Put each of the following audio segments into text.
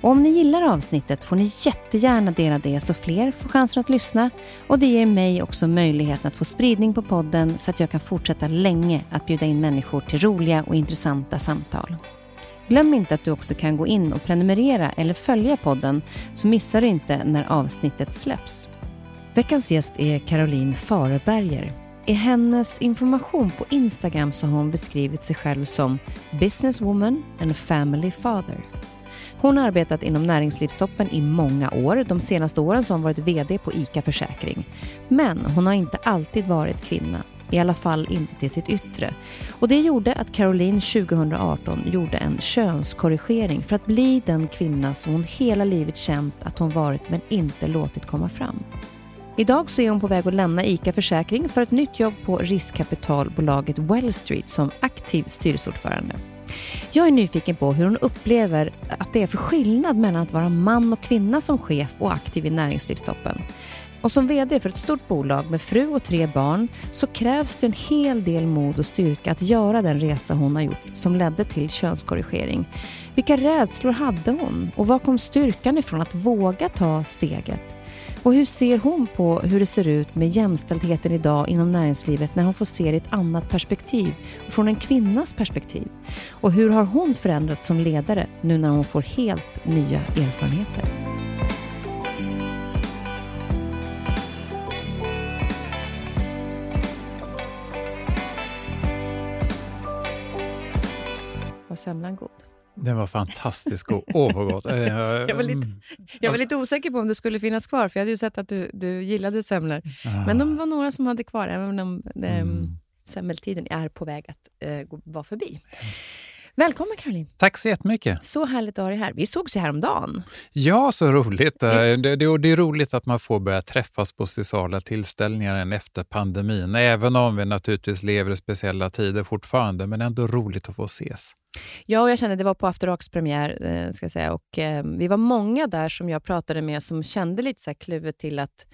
Och om ni gillar avsnittet får ni jättegärna dela det så fler får chansen att lyssna och det ger mig också möjligheten att få spridning på podden så att jag kan fortsätta länge att bjuda in människor till roliga och intressanta samtal. Glöm inte att du också kan gå in och prenumerera eller följa podden så missar du inte när avsnittet släpps. Veckans gäst är Caroline Fareberger. I hennes information på Instagram så har hon beskrivit sig själv som businesswoman and family father. Hon har arbetat inom näringslivstoppen i många år. De senaste åren så har hon varit VD på ICA Försäkring. Men hon har inte alltid varit kvinna. I alla fall inte till sitt yttre. Och det gjorde att Caroline 2018 gjorde en könskorrigering för att bli den kvinna som hon hela livet känt att hon varit men inte låtit komma fram. Idag så är hon på väg att lämna ICA Försäkring för ett nytt jobb på riskkapitalbolaget Wellstreet som aktiv styrelseordförande. Jag är nyfiken på hur hon upplever att det är för skillnad mellan att vara man och kvinna som chef och aktiv i näringslivstoppen. Och som VD för ett stort bolag med fru och tre barn så krävs det en hel del mod och styrka att göra den resa hon har gjort som ledde till könskorrigering. Vilka rädslor hade hon och var kom styrkan ifrån att våga ta steget? Och hur ser hon på hur det ser ut med jämställdheten idag inom näringslivet när hon får se det i ett annat perspektiv, från en kvinnas perspektiv? Och hur har hon förändrats som ledare nu när hon får helt nya erfarenheter? Var semlan god? Den var fantastisk god. Åh, vad gott. jag, var lite, jag var lite osäker på om det skulle finnas kvar, för jag hade ju sett att du, du gillade semlor. Ah. Men de var några som hade kvar, även om mm. semmeltiden är på väg att uh, vara förbi. Välkommen Caroline. Tack så jättemycket. Så härligt att ha dig här. Vi sågs ju häromdagen. Ja, så roligt. Det, det, det är roligt att man får börja träffas på sociala tillställningar efter pandemin. Även om vi naturligtvis lever i speciella tider fortfarande, men ändå roligt att få ses. Ja, och jag kände det var på After Rocks premiär, eh, ska jag säga. Och, eh, vi var många där som jag pratade med som kände lite så här kluvet till att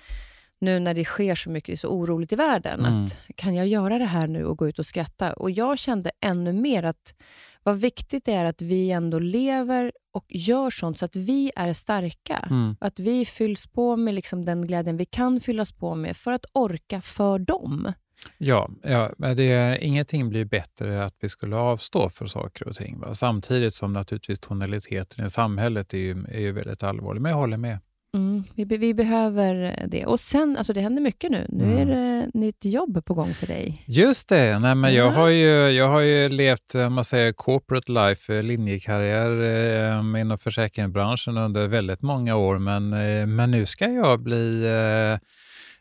nu när det sker så mycket så oroligt i världen, mm. att kan jag göra det här nu och gå ut och skratta? Och jag kände ännu mer att vad viktigt det är att vi ändå lever och gör sånt så att vi är starka. Mm. Att vi fylls på med liksom den glädjen vi kan fyllas på med för att orka för dem. Ja, ja det, ingenting blir bättre att vi skulle avstå för saker och ting. Va? Samtidigt som naturligtvis tonaliteten i samhället är, ju, är ju väldigt allvarlig. Men jag håller med. Mm, vi, vi, behöver det. Och sen, alltså det händer mycket nu. Nu mm. är det nytt jobb på gång för dig. Just det. Nej, men jag, har ju, jag har ju levt man säger, corporate life, eh, linjekarriär eh, inom försäkringsbranschen under väldigt många år. Men, eh, men nu ska jag bli eh,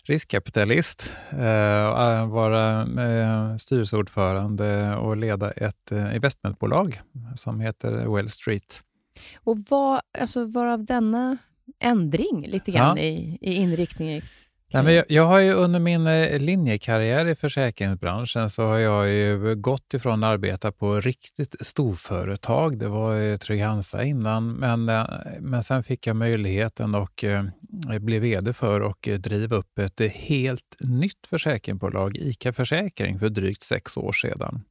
riskkapitalist, eh, vara eh, styrelseordförande och leda ett eh, investmentbolag som heter Well Street. Och vad, alltså varav denna ändring lite grann ja. i, i inriktning? Nej, men jag, jag, har ju under min eh, linjekarriär i försäkringsbranschen så har jag ju gått ifrån att arbeta på riktigt storföretag. Det var Trygg-Hansa innan, men, eh, men sen fick jag möjligheten och eh, blev vd för och driva upp ett helt nytt försäkringsbolag, ICA Försäkring, för drygt sex år sedan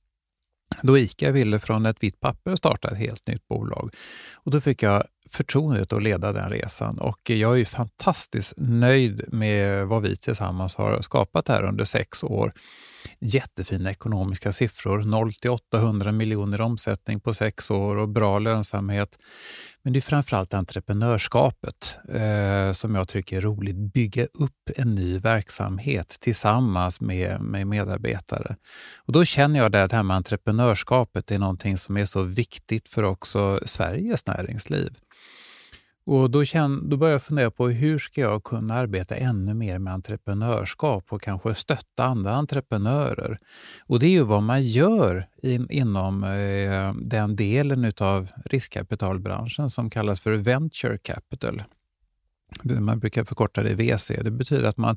då ICA ville från ett vitt papper starta ett helt nytt bolag. Och då fick jag förtroendet att leda den resan och jag är fantastiskt nöjd med vad vi tillsammans har skapat här under sex år. Jättefina ekonomiska siffror, 0 till 800 miljoner omsättning på sex år och bra lönsamhet. Men det är framförallt entreprenörskapet eh, som jag tycker är roligt. Bygga upp en ny verksamhet tillsammans med, med medarbetare. Och då känner jag att det här med entreprenörskapet är någonting som är så viktigt för också Sveriges näringsliv. Och då, känn, då började jag fundera på hur ska jag kunna arbeta ännu mer med entreprenörskap och kanske stötta andra entreprenörer. Och det är ju vad man gör in, inom eh, den delen av riskkapitalbranschen som kallas för venture capital. Man brukar förkorta det VC. Det betyder att man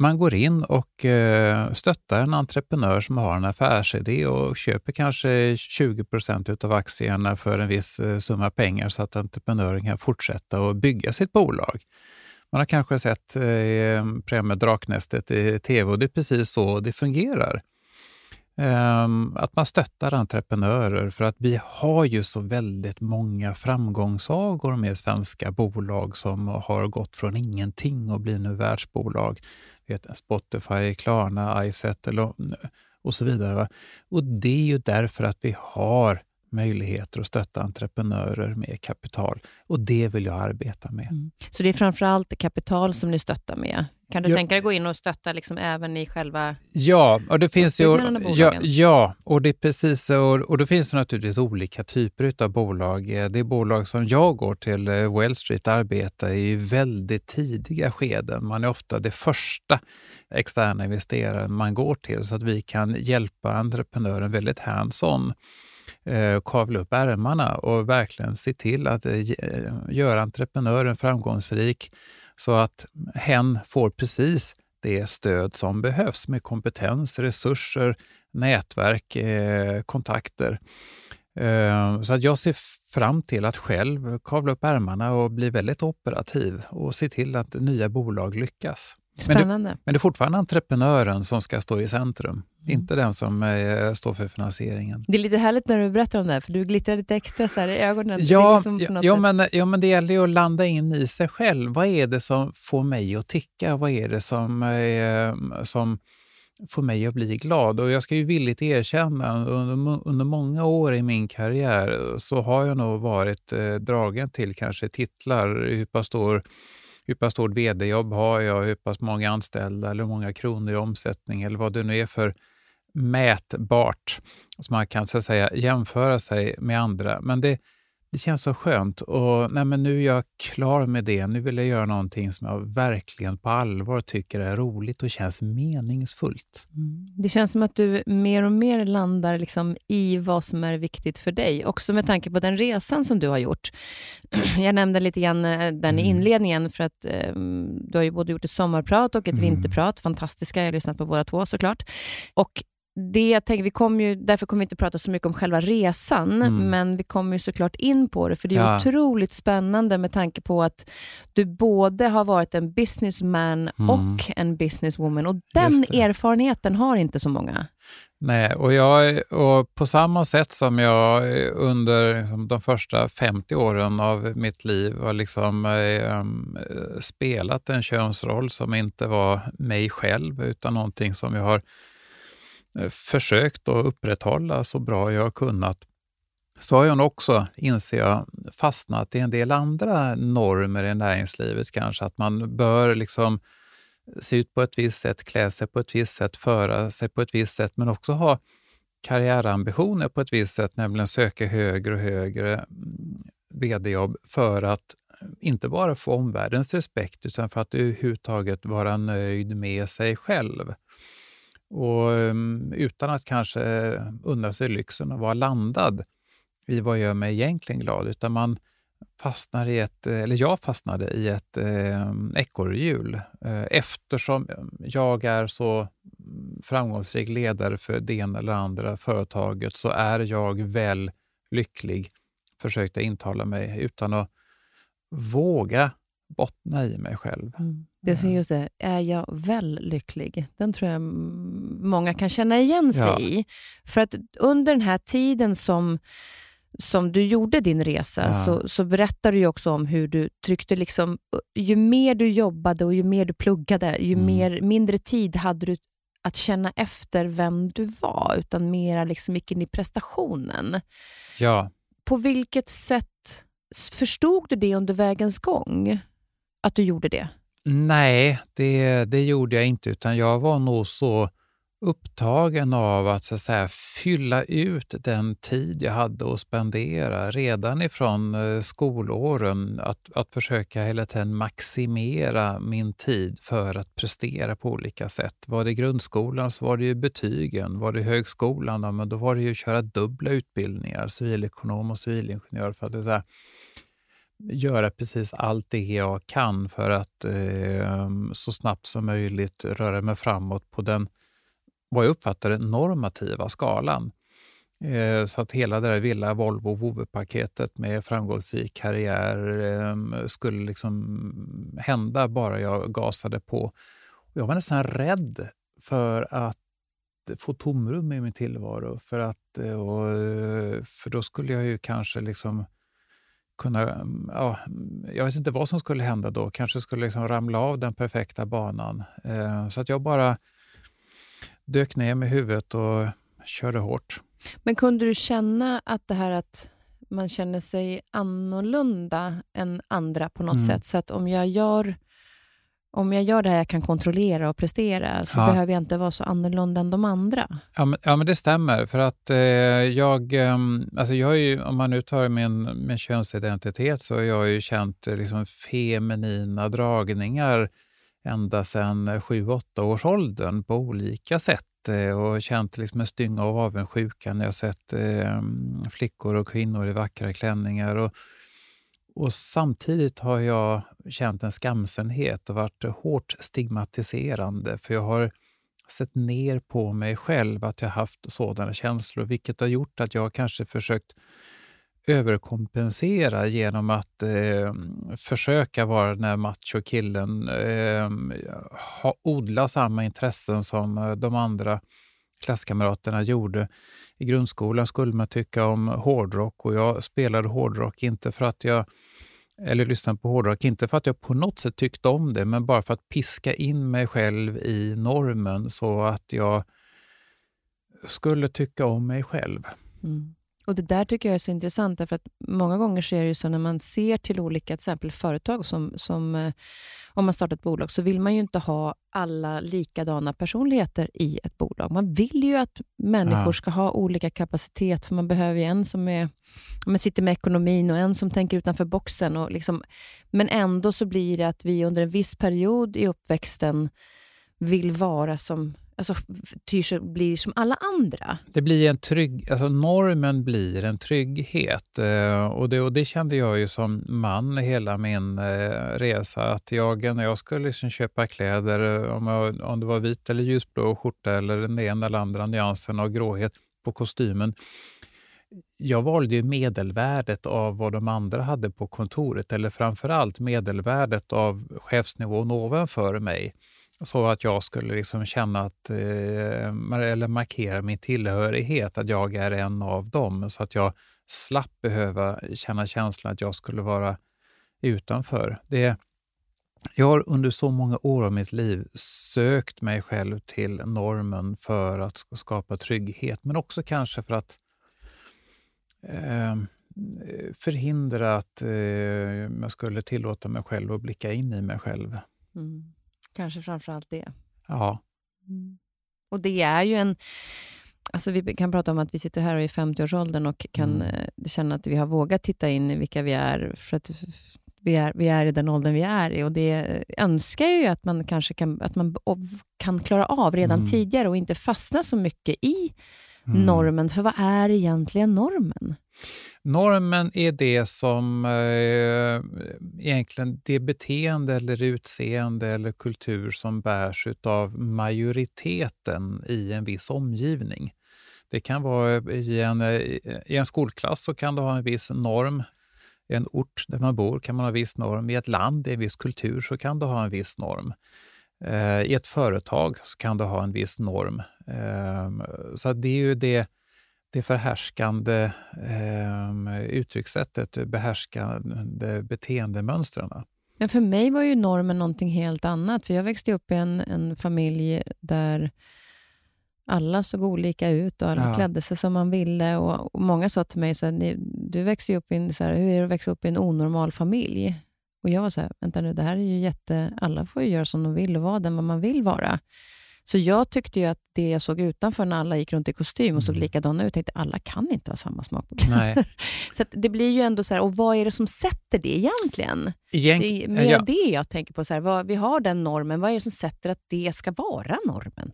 man går in och eh, stöttar en entreprenör som har en affärsidé och köper kanske 20 procent av aktierna för en viss eh, summa pengar så att entreprenören kan fortsätta och bygga sitt bolag. Man har kanske sett eh, programmet Draknästet i tv och det är precis så det fungerar. Ehm, att man stöttar entreprenörer för att vi har ju så väldigt många framgångssagor med svenska bolag som har gått från ingenting och blir nu världsbolag Spotify, Klarna, iSettle och, eh, och så vidare. Va? Och det är ju därför att vi har möjligheter att stötta entreprenörer med kapital. Och det vill jag arbeta med. Mm. Så det är framförallt kapital som ni stöttar med? Kan du ja. tänka dig att gå in och stötta liksom även i själva Ja, och det finns ju, ja, ja, och det är precis och, och det finns naturligtvis olika typer av bolag. Det bolag som jag går till, eh, Wall Street, arbetar i väldigt tidiga skeden. Man är ofta det första externa investeraren man går till så att vi kan hjälpa entreprenören väldigt hands-on eh, kavla upp ärmarna och verkligen se till att eh, göra entreprenören framgångsrik så att hen får precis det stöd som behövs med kompetens, resurser, nätverk, eh, kontakter. Eh, så att jag ser fram till att själv kavla upp ärmarna och bli väldigt operativ och se till att nya bolag lyckas. Spännande. Men det, men det är fortfarande entreprenören som ska stå i centrum, mm. inte den som eh, står för finansieringen. Det är lite härligt när du berättar om det här, för du glittrar lite extra så i ögonen. Ja, liksom ja, men, ja, men det gäller ju att landa in i sig själv. Vad är det som får mig att ticka? Vad är det som, eh, som får mig att bli glad? Och jag ska ju villigt erkänna, under, under många år i min karriär så har jag nog varit eh, dragen till kanske titlar, hur pass stor hur pass stort vd-jobb har jag, hur pass många anställda eller hur många kronor i omsättning eller vad det nu är för mätbart som man kan så att säga jämföra sig med andra. Men det, det känns så skönt och nej, men nu är jag klar med det. Nu vill jag göra någonting som jag verkligen på allvar tycker är roligt och känns meningsfullt. Mm. Det känns som att du mer och mer landar liksom i vad som är viktigt för dig. Också med tanke på den resan som du har gjort. Jag nämnde lite grann eh, den mm. i inledningen, för att um, du har ju både gjort ett sommarprat och ett mm. vinterprat. Fantastiska, jag har lyssnat på båda två såklart. Och det jag tänker, vi kommer ju, därför kommer vi inte prata så mycket om själva resan, mm. men vi kommer ju såklart in på det, för det är ja. otroligt spännande med tanke på att du både har varit en businessman mm. och en businesswoman, och den erfarenheten har inte så många. Nej, och, jag, och på samma sätt som jag under liksom, de första 50 åren av mitt liv har liksom, eh, spelat en könsroll som inte var mig själv, utan någonting som jag har Eh, försökt att upprätthålla så bra jag har kunnat så har jag också, inser jag, fastnat i en del andra normer i näringslivet kanske. Att man bör liksom se ut på ett visst sätt, klä sig på ett visst sätt, föra sig på ett visst sätt, men också ha karriärambitioner på ett visst sätt, nämligen söka högre och högre mm, vd-jobb för att inte bara få omvärldens respekt, utan för att överhuvudtaget vara nöjd med sig själv. Och ehm, utan att kanske eh, unna sig lyxen att vara landad i vad gör mig egentligen glad, utan man, fastnar i ett, eh, eller jag fastnade i ett eh, ekorrhjul eh, eftersom jag är så framgångsrik ledare för det ena eller andra företaget så är jag väl lycklig, försökte intala mig utan att våga bottna i mig själv. Mm. Det är just det, är jag väl lycklig? Den tror jag många kan känna igen sig ja. i. För att under den här tiden som, som du gjorde din resa, ja. så, så berättade du också om hur du tryckte, liksom, ju mer du jobbade och ju mer du pluggade, ju mm. mer, mindre tid hade du att känna efter vem du var, utan mera liksom gick in i prestationen. Ja. På vilket sätt förstod du det under vägens gång? Att du gjorde det? Nej, det, det gjorde jag inte, utan jag var nog så upptagen av att, så att säga, fylla ut den tid jag hade att spendera redan ifrån eh, skolåren. Att, att försöka hela tiden maximera min tid för att prestera på olika sätt. Var det grundskolan så var det ju betygen. Var det högskolan, men då var det ju att köra dubbla utbildningar, civilekonom och civilingenjör. för att så här, göra precis allt det jag kan för att eh, så snabbt som möjligt röra mig framåt på den, vad jag uppfattar normativa skalan. Eh, så att hela det där Villa, Volvo, Vove-paketet med framgångsrik karriär eh, skulle liksom hända bara jag gasade på. Jag var nästan rädd för att få tomrum i min tillvaro. För, att, eh, och, eh, för då skulle jag ju kanske liksom kunna... Ja, jag vet inte vad som skulle hända då. Kanske skulle liksom ramla av den perfekta banan. Eh, så att jag bara dök ner med huvudet och körde hårt. Men kunde du känna att det här att man känner sig annorlunda än andra på något mm. sätt? Så att om jag gör om jag gör det här jag kan kontrollera och prestera, så ja. behöver jag inte vara så annorlunda än de andra. Ja, men, ja, men det stämmer. För att eh, jag, eh, alltså jag ju, om man nu tar min, min könsidentitet, så har jag ju känt eh, liksom feminina dragningar ända sedan 7-8 års åldern på olika sätt eh, och känt liksom en stynga av avundsjuka när jag sett eh, flickor och kvinnor i vackra klänningar. Och, och samtidigt har jag känt en skamsenhet och varit hårt stigmatiserande för jag har sett ner på mig själv att jag haft sådana känslor vilket har gjort att jag kanske försökt överkompensera genom att eh, försöka vara den här machokillen. eh, ha, odla samma intressen som eh, de andra klasskamraterna gjorde. I grundskolan skulle man tycka om hårdrock och jag spelade hårdrock inte för att jag eller lyssnade på hårdrock, inte för att jag på något sätt tyckte om det, men bara för att piska in mig själv i normen så att jag skulle tycka om mig själv. Mm. Och Det där tycker jag är så intressant, därför att många gånger så är det ju så när man ser till olika till exempel företag, som, som eh, om man startar ett bolag, så vill man ju inte ha alla likadana personligheter i ett bolag. Man vill ju att människor ja. ska ha olika kapacitet, för man behöver ju en som är, man sitter med ekonomin och en som tänker utanför boxen. Och liksom, men ändå så blir det att vi under en viss period i uppväxten vill vara som alltså, tyr blir som alla andra. Det blir en trygg, alltså normen blir en trygghet. Eh, och, det, och det kände jag ju som man hela min eh, resa. Att jag, när jag skulle liksom köpa kläder, eh, om, jag, om det var vit eller ljusblå skjorta eller den ena eller andra nyansen av gråhet på kostymen, jag valde ju medelvärdet av vad de andra hade på kontoret eller framförallt medelvärdet av chefsnivån ovanför mig. Så att jag skulle liksom känna att, eh, eller markera min tillhörighet, att jag är en av dem. Så att jag slapp behöva känna känslan att jag skulle vara utanför. Det, jag har under så många år av mitt liv sökt mig själv till normen för att skapa trygghet, men också kanske för att eh, förhindra att eh, jag skulle tillåta mig själv att blicka in i mig själv. Mm. Kanske framför allt det. Ja. Mm. Och det är ju en... Alltså vi kan prata om att vi sitter här och är i 50-årsåldern och kan mm. Eh, känna att vi har vågat titta in i vilka vi är, för att vi är, vi är i den åldern vi är i. Och det önskar jag ju att man kanske kan, att man kan klara av redan mm. tidigare och inte fastna så mycket i mm. normen. För vad är egentligen normen? Normen är det som eh, egentligen det beteende eller utseende eller kultur som bärs av majoriteten i en viss omgivning. Det kan vara i en, eh, i en skolklass så kan du ha en viss norm. I en ort där man bor kan man ha en viss norm. I ett land, i en viss kultur, så kan du ha en viss norm. Eh, I ett företag så kan du ha en viss norm. Eh, så det är ju det det förhärskande eh, uttryckssättet, behärskande beteendemönstren. Men för mig var ju normen någonting helt annat. För Jag växte upp i en, en familj där alla såg olika ut och alla ja. klädde sig som man ville. Och, och Många sa till mig, så här, du växte upp i en, så här, hur är det att växa upp i en onormal familj? Och Jag var så här, vänta nu, det här är ju jätte... Alla får ju göra som de vill och vara den vad man vill vara. Så jag tyckte ju att det jag såg utanför när alla gick runt i kostym och såg mm. likadana ut, tänkte alla kan inte ha samma smak på kläder. så det blir ju ändå så här, och vad är det som sätter det egentligen? Egent det är mer ja. det jag tänker på. Så här, vad, vi har den normen, vad är det som sätter att det ska vara normen?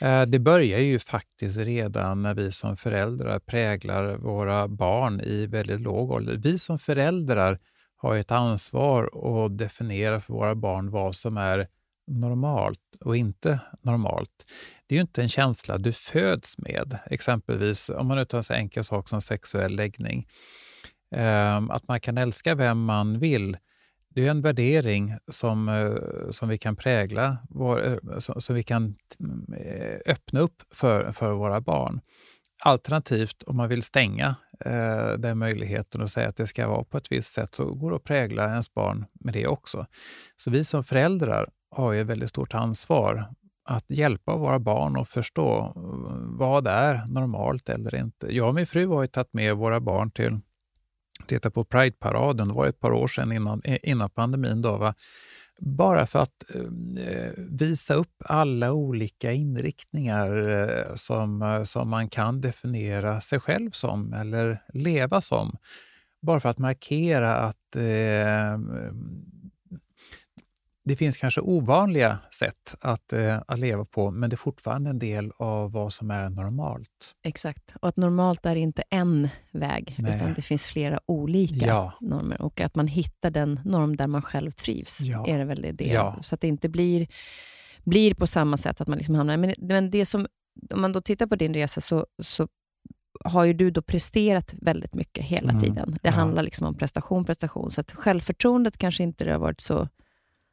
Eh, det börjar ju faktiskt redan när vi som föräldrar präglar våra barn i väldigt låg ålder. Vi som föräldrar har ett ansvar att definiera för våra barn vad som är normalt och inte normalt. Det är ju inte en känsla du föds med. Exempelvis om man nu tar en så enkel sak som sexuell läggning. Ehm, att man kan älska vem man vill, det är en värdering eh, eh, som, som vi kan prägla, som vi kan öppna upp för, för våra barn. Alternativt om man vill stänga eh, den möjligheten och säga att det ska vara på ett visst sätt så går det att prägla ens barn med det också. Så vi som föräldrar har ju ett väldigt stort ansvar att hjälpa våra barn att förstå eh, vad är normalt eller inte. Jag och min fru har ju tagit med våra barn till titta på Pride-paraden, det var ett par år sedan innan, eh, innan pandemin. Då, va? Bara för att eh, visa upp alla olika inriktningar eh, som, eh, som man kan definiera sig själv som eller leva som. Bara för att markera att eh, det finns kanske ovanliga sätt att, eh, att leva på, men det är fortfarande en del av vad som är normalt. Exakt, och att normalt är inte en väg, Nej. utan det finns flera olika ja. normer. Och att man hittar den norm där man själv trivs, ja. är det väl det. Ja. Så att det inte blir, blir på samma sätt att man liksom hamnar... Men, men det som, om man då tittar på din resa, så, så har ju du då presterat väldigt mycket hela mm. tiden. Det handlar liksom om prestation, prestation. Så att självförtroendet kanske inte har varit så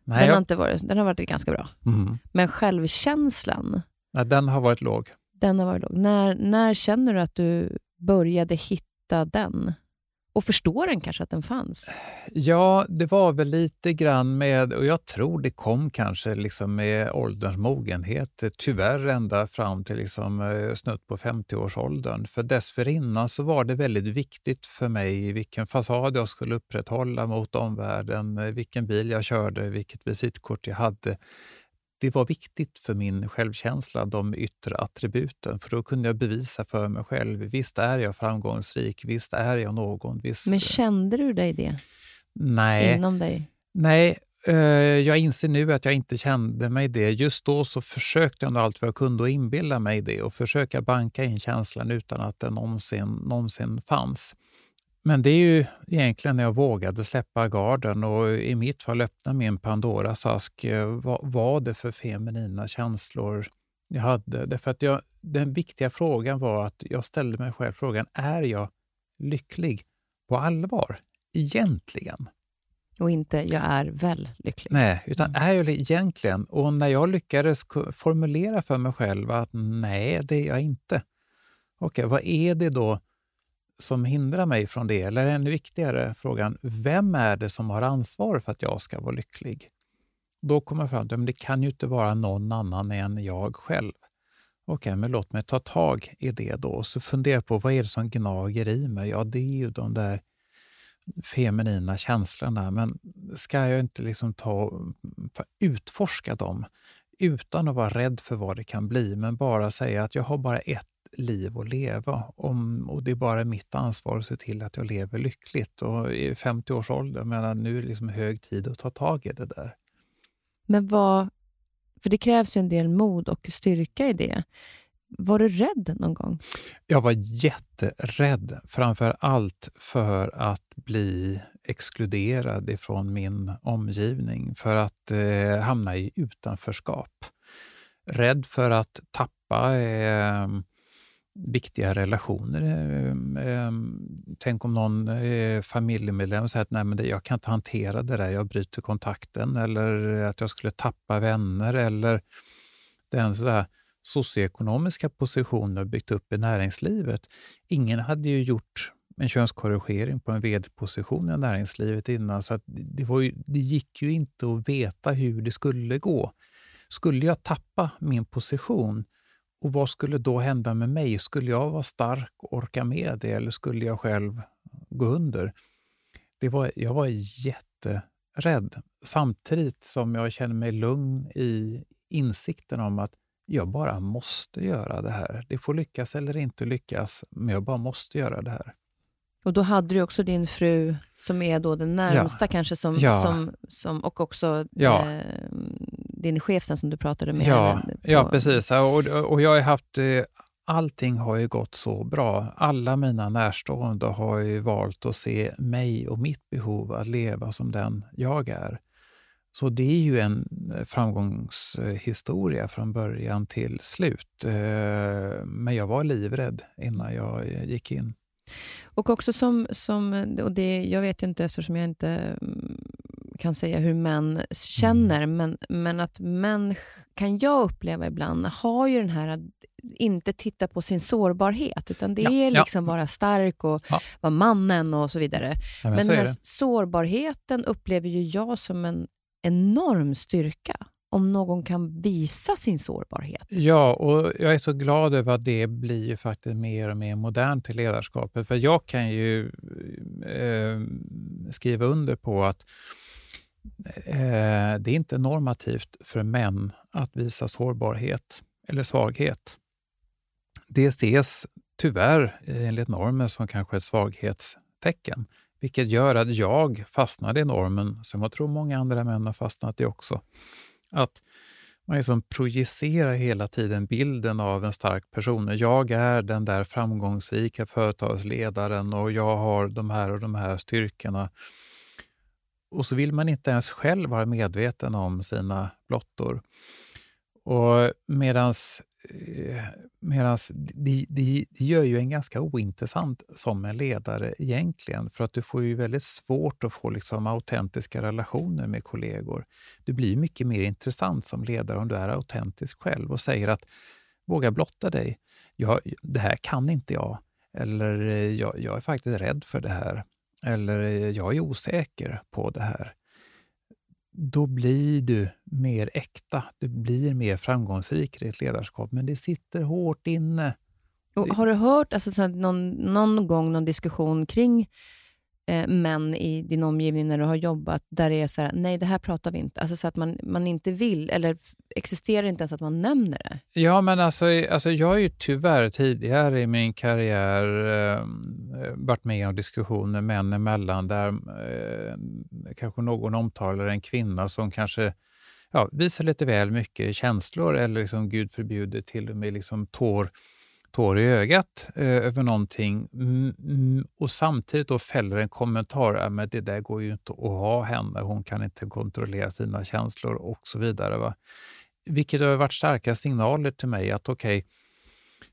Nej, den, har inte varit, den har varit ganska bra. Mm. Men självkänslan? Nej, den har varit låg. Den har varit låg. När, när känner du att du började hitta den? Och förstår den kanske att den fanns? Ja, det var väl lite grann med, och jag tror det kom kanske liksom med ålderns mogenhet, tyvärr ända fram till liksom eh, snutt på 50-årsåldern. För dessförinnan så var det väldigt viktigt för mig vilken fasad jag skulle upprätthålla mot omvärlden, eh, vilken bil jag körde, vilket visitkort jag hade det var viktigt för min självkänsla, de yttre attributen. För då kunde jag bevisa för mig själv. Visst är jag framgångsrik, visst är jag någon. Visst... Men kände du dig det? Nej. Inom dig? Nej, eh, jag inser nu att jag inte kände mig det. Just då så försökte jag nog allt vad jag kunde att inbilla mig det och försöka banka in känslan utan att den någonsin, någonsin fanns. Men det är ju egentligen när jag vågade släppa garden och i mitt fall öppna min Pandoras ask. Eh, vad var det för feminina känslor jag hade? Därför att jag, den viktiga frågan var att jag ställde mig själv frågan, är jag lycklig på allvar? Egentligen? Och inte, jag är väl lycklig? Nej, utan mm. är jag egentligen? Och när jag lyckades formulera för mig själv att nej, det är jag inte. Okej, vad är det då som hindrar mig från det? Eller ännu viktigare frågan, vem är det som har ansvar för att jag ska vara lycklig? Då kommer jag fram till att det kan ju inte vara någon annan än jag själv. Okej, men låt mig ta tag i det då. Så fundera på vad är det som gnager i mig? Ja, det är ju de där feminina känslorna. Men ska jag inte liksom ta utforska dem utan att vara rädd för vad det kan bli, men bara säga att jag har bara ett liv att leva. Om, och det är bara mitt ansvar att se till att jag lever lyckligt. Och i 50 års ålder, men nu är det liksom hög tid att ta tag i det där. Men vad... För det krävs ju en del mod och styrka i det. var du rädd någon gång? Jag var jätterädd, framför allt för att bli exkluderad ifrån min omgivning, för att eh, hamna i utanförskap. Rädd för att tappa eh, viktiga relationer. Ehm, ehm, tänk om någon eh, familjemedlem säger att Nej, men jag kan inte hantera det där, jag bryter kontakten. Eller att jag skulle tappa vänner. Eller den sådär socioekonomiska positioner byggt upp i näringslivet. Ingen hade ju gjort en könskorrigering på en vd-position i näringslivet innan, så det, var ju, det gick ju inte att veta hur det skulle gå. Skulle jag tappa min position, och vad skulle då hända med mig? Skulle jag vara stark och orka med det eller skulle jag själv gå under? Det var, jag var jätterädd, samtidigt som jag kände mig lugn i insikten om att jag bara måste göra det här. Det får lyckas eller inte lyckas, men jag bara måste göra det här. Och då hade du också din fru, som är då den närmsta ja. kanske, som, ja. som, som, och också ja. eh, din chef sen som du pratade med. Ja, ja precis. Och, och jag har haft, eh, allting har ju gått så bra. Alla mina närstående har ju valt att se mig och mitt behov att leva som den jag är. Så det är ju en eh, framgångshistoria från början till slut. Eh, men jag var livrädd innan jag gick in. Och också som, som och det, jag vet ju inte eftersom jag inte mm, kan säga hur män känner, mm. men, men att män, kan jag uppleva ibland, har ju den här att inte titta på sin sårbarhet, utan det ja, är liksom ja. vara stark och ja. vara mannen och så vidare. Men, men den här sårbarheten upplever ju jag som en enorm styrka om någon kan visa sin sårbarhet. Ja, och jag är så glad över att det blir faktiskt mer och mer modernt i ledarskapet. För jag kan ju eh, skriva under på att eh, det är inte normativt för män att visa sårbarhet eller svaghet. Det ses tyvärr enligt normer som kanske ett svaghetstecken, vilket gör att jag fastnade i normen, som jag tror många andra män har fastnat i också. Att man liksom projicerar hela tiden bilden av en stark person. Jag är den där framgångsrika företagsledaren och jag har de här och de här styrkorna. Och så vill man inte ens själv vara medveten om sina blottor. Och Eh, Medan det, det, det gör ju en ganska ointressant som en ledare egentligen, för att du får ju väldigt svårt att få liksom autentiska relationer med kollegor. Du blir mycket mer intressant som ledare om du är autentisk själv och säger att våga blotta dig. Jag, det här kan inte jag. Eller jag, jag är faktiskt rädd för det här. Eller jag är osäker på det här då blir du mer äkta. Du blir mer framgångsrik i ditt ledarskap, men det sitter hårt inne. Och har du hört alltså, så någon, någon gång någon diskussion kring eh, män i din omgivning när du har jobbat, där det är så här, nej det här pratar vi inte. Alltså så att man, man inte vill, eller existerar inte ens att man nämner det. Ja, men alltså, alltså jag har ju tyvärr tidigare i min karriär eh, varit med om diskussioner män emellan där eh, kanske någon omtalar en kvinna som kanske ja, visar lite väl mycket känslor eller liksom, Gud förbjuder till och med liksom tår tår i ögat eh, över någonting mm, mm, och samtidigt då fäller en kommentar, men det där går ju inte att ha henne, hon kan inte kontrollera sina känslor och så vidare. Va? Vilket har varit starka signaler till mig att okej, okay,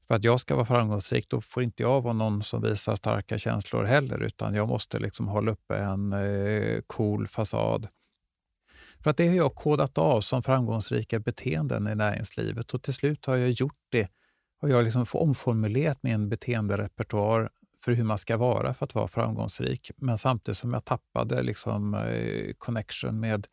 för att jag ska vara framgångsrik, då får inte jag vara någon som visar starka känslor heller, utan jag måste liksom hålla uppe en eh, cool fasad. För att det har jag kodat av som framgångsrika beteenden i näringslivet och till slut har jag gjort det har jag liksom omformulerat min beteenderepertoar för hur man ska vara för att vara framgångsrik. Men samtidigt som jag tappade liksom, eh, connection med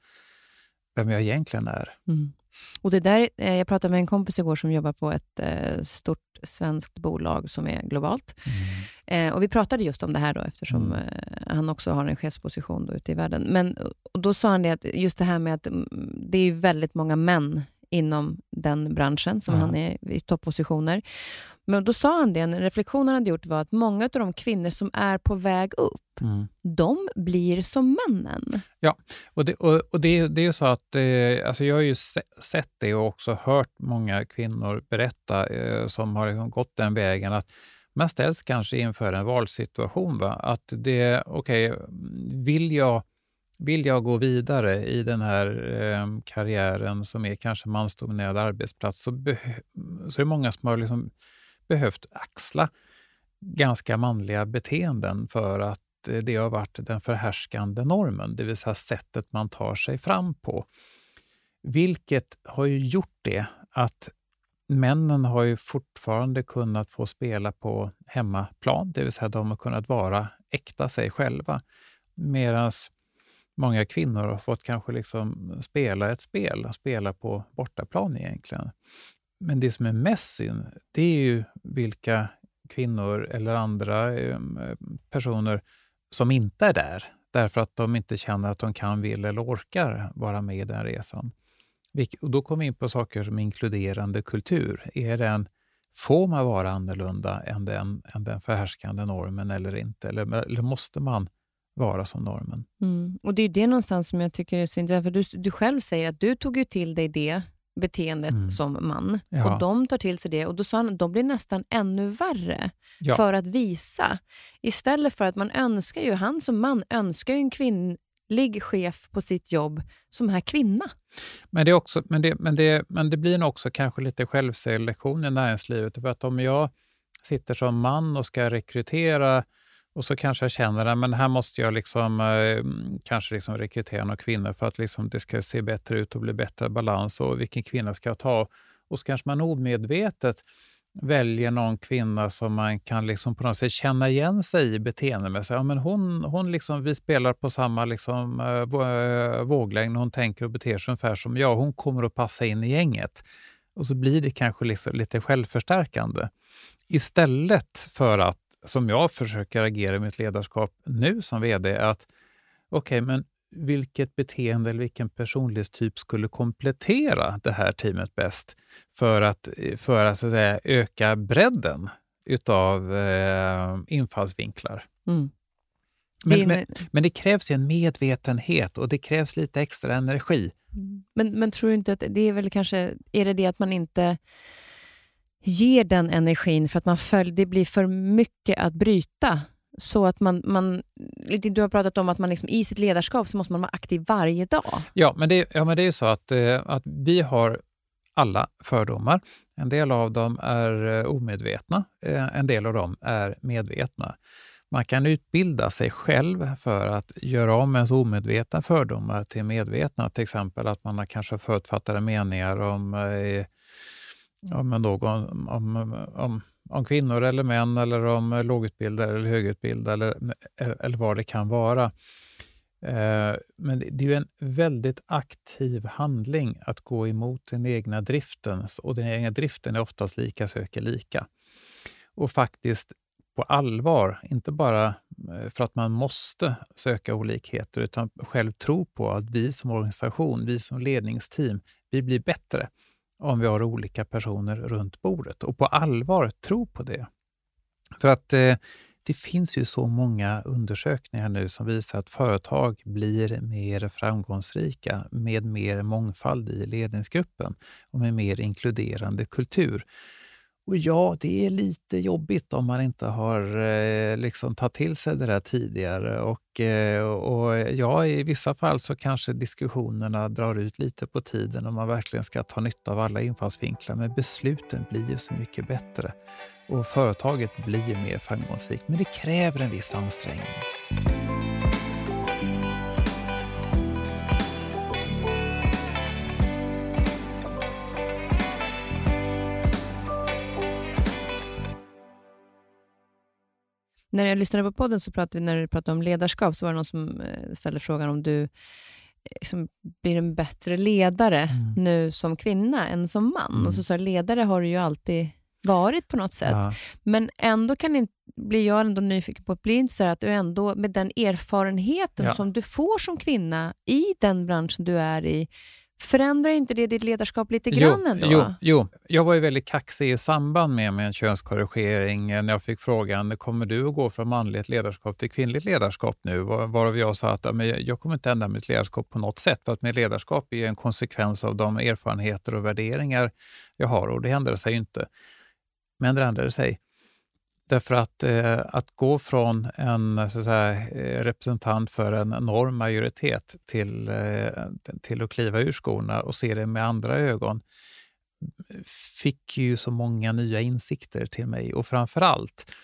vem jag egentligen är. Mm. Och det där, eh, jag pratade med en kompis igår som jobbar på ett eh, stort svenskt bolag som är globalt. Mm. Och Vi pratade just om det här då, eftersom mm. Han också har en chefsposition då ute i världen. Men och Då sa han det att just det här med att mm, det är väldigt många män inom den branschen, som ja. han är i toppositioner. Men då sa han det, en reflektion han hade gjort var att många av de kvinnor som är på väg upp, Mm. de blir som männen. Ja, och det, och, och det, det är ju så att eh, alltså jag har ju se, sett det och också hört många kvinnor berätta eh, som har liksom gått den vägen att man ställs kanske inför en valsituation. Va? Att det, okej, vill, jag, vill jag gå vidare i den här eh, karriären som är kanske mansdominerad arbetsplats så, så är det många som har liksom behövt axla ganska manliga beteenden för att eh, det har varit den förhärskande normen, det vill säga sättet man tar sig fram på. Vilket har ju gjort det att männen har ju fortfarande kunnat få spela på hemmaplan, det vill säga de har kunnat vara äkta sig själva. Medan många kvinnor har fått kanske liksom spela ett spel, spela på bortaplan egentligen. Men det som är mest synd, det är ju vilka kvinnor eller andra ehm, personer som inte är där, därför att de inte känner att de kan, vill eller orkar vara med i den resan. Och då kommer vi in på saker som inkluderande kultur. Är den, får man vara annorlunda än den, än den förhärskande normen eller inte? Eller, eller måste man vara som normen? Mm. Och Det är det någonstans som jag tycker är så intressant, för du, du själv säger att du tog ju till dig det beteendet Mm. som man, Ja. och de tar till sig det och då sa han att de blir nästan ännu värre Ja. för att visa. Istället för att man önskar ju, han som man önskar ju en kvinnlig chef på sitt jobb som är kvinna. Men det, är också, men, det, men, det, men det blir också kanske lite självselektion i näringslivet. För att om jag sitter som man och ska rekrytera och så kanske jag känner att men här måste jag liksom, eh, kanske liksom rekrytera några kvinnor för att liksom det ska se bättre ut och bli bättre balans och vilken kvinna ska jag ta? Och så kanske man omedvetet väljer någon kvinna som man kan liksom på något sätt känna igen sig i beteendemässigt. Ja, men hon, hon liksom, vi spelar på samma liksom, eh, eh våglängd, hon tänker och beter sig ungefär som jag. Hon kommer att passa in i gänget. Och så blir det kanske liksom lite självförstärkande. Istället för att, som jag försöker agera i mitt ledarskap nu som vd, att okej, men vilket beteende eller vilken personlighetstyp skulle komplettera det här teamet bäst för att, för att, att säga, öka bredden utav eh, infallsvinklar. Mm. Men, Det är- men, men det krävs en medvetenhet och det krävs lite extra energi. Men, men tror du inte att det är väl kanske, är det det att man inte ger den energin för att man följer, det blir för mycket att bryta? Så att man, man du har pratat om att man liksom, i sitt ledarskap så måste man vara aktiv varje dag. Ja, men det, ja, men det är ju så att, eh, att vi har alla fördomar. En del av dem är eh, omedvetna, eh, en del av dem är medvetna. Man kan utbilda sig själv för att göra om ens omedvetna fördomar till medvetna. Till exempel att man har kanske förutfattade meningar om, eh, om, någon, om, om, om kvinnor eller män eller om lågutbildade eller högutbildade eller, eh, eller vad det kan vara. Eh, men det är ju en väldigt aktiv handling att gå emot den egna driften och den egna driften är oftast lika söker lika. Och faktiskt på allvar, inte bara eh, för att man måste söka olikheter utan själv tro på att vi som organisation, vi som ledningsteam, vi blir bättre om vi har olika personer runt bordet och på allvar tro på det. För att eh, det finns ju så många undersökningar nu som visar att företag blir mer framgångsrika med mer mångfald i ledningsgruppen och med mer inkluderande kultur. Och ja, det är lite jobbigt om man inte har eh, liksom tagit till sig det där tidigare. Och, eh, och ja, i vissa fall så kanske diskussionerna drar ut lite på tiden om man verkligen ska ta nytta av alla infallsvinklar. Men besluten blir ju så mycket bättre och företaget blir ju mer framgångsrikt. Men det kräver en viss ansträngning. När jag lyssnade på podden så pratade vi, när du pratade om ledarskap, så var det någon som eh, ställde frågan om du eh, liksom blir en bättre ledare Mm. nu som kvinna än som man. Mm. Och så sa jag, ledare har du ju alltid varit på något sätt. Ja. Men ändå kan inte, blir jag ändå nyfiken på, blir inte så att du ändå med den erfarenheten Ja. som du får som kvinna i den branschen du är i, Förändrar inte det ditt ledarskap lite grann jo, ändå? Jo, jo, jag var ju väldigt kaxig i samband med min könskorrigering när jag fick frågan, kommer du att gå från manligt ledarskap till kvinnligt ledarskap nu? Varav jag sa att jag kommer inte ändra mitt ledarskap på något sätt, för att mitt ledarskap är en konsekvens av de erfarenheter och värderingar jag har och det ändrade sig inte. Men det ändrade sig. Därför att, eh, att gå från en så att säga, eh, representant för en enorm majoritet till, eh, till att kliva ur skorna och se det med andra ögon fick ju så många nya insikter till mig. Och framför allt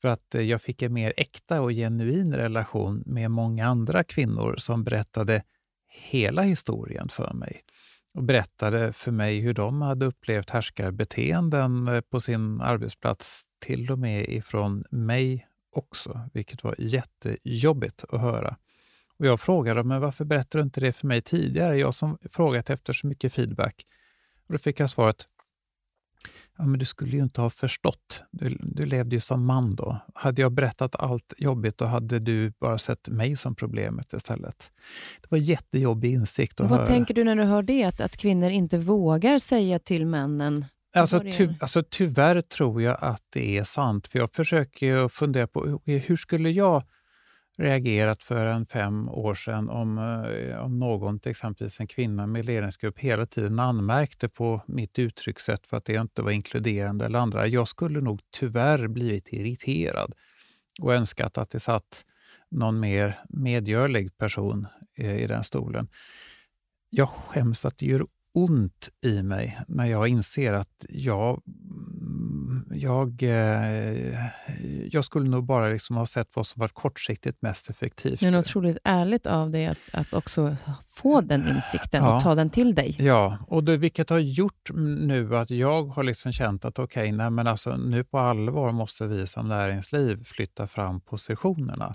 för att jag fick en mer äkta och genuin relation med många andra kvinnor som berättade hela historien för mig och berättade för mig hur de hade upplevt härskarbeteenden eh, på sin arbetsplats, till och med ifrån mig också, vilket var jättejobbigt att höra. Och jag frågade men varför berättade du inte det för mig tidigare? Jag som frågat efter så mycket feedback. Och då fick jag svaret, Ja, men du skulle ju inte ha förstått. Du, du levde ju som man då. Hade jag berättat allt jobbigt, då hade du bara sett mig som problemet istället. Det var en jättejobbig insikt att Vad höra. tänker du när du hör det? Att, att kvinnor inte vågar säga till männen Alltså, ty, alltså, tyvärr tror jag att det är sant. För Jag försöker fundera på hur skulle jag reagerat för en fem år sedan om, eh, om någon, till exempel en kvinna med ledningsgrupp, hela tiden anmärkte på mitt uttryckssätt för att det inte var inkluderande eller andra. Jag skulle nog tyvärr blivit irriterad och önskat att det satt någon mer medgörlig person eh, i den stolen. Jag skäms att det gör ont i mig när jag inser att jag, jag, eh, jag skulle nog bara liksom ha sett vad som var kortsiktigt mest effektivt. Men otroligt ärligt av dig att, att också få den insikten ja. och ta den till dig. Ja, och det, vilket har gjort nu att jag har liksom känt att okej, okay, alltså, nu på allvar måste vi som näringsliv flytta fram positionerna.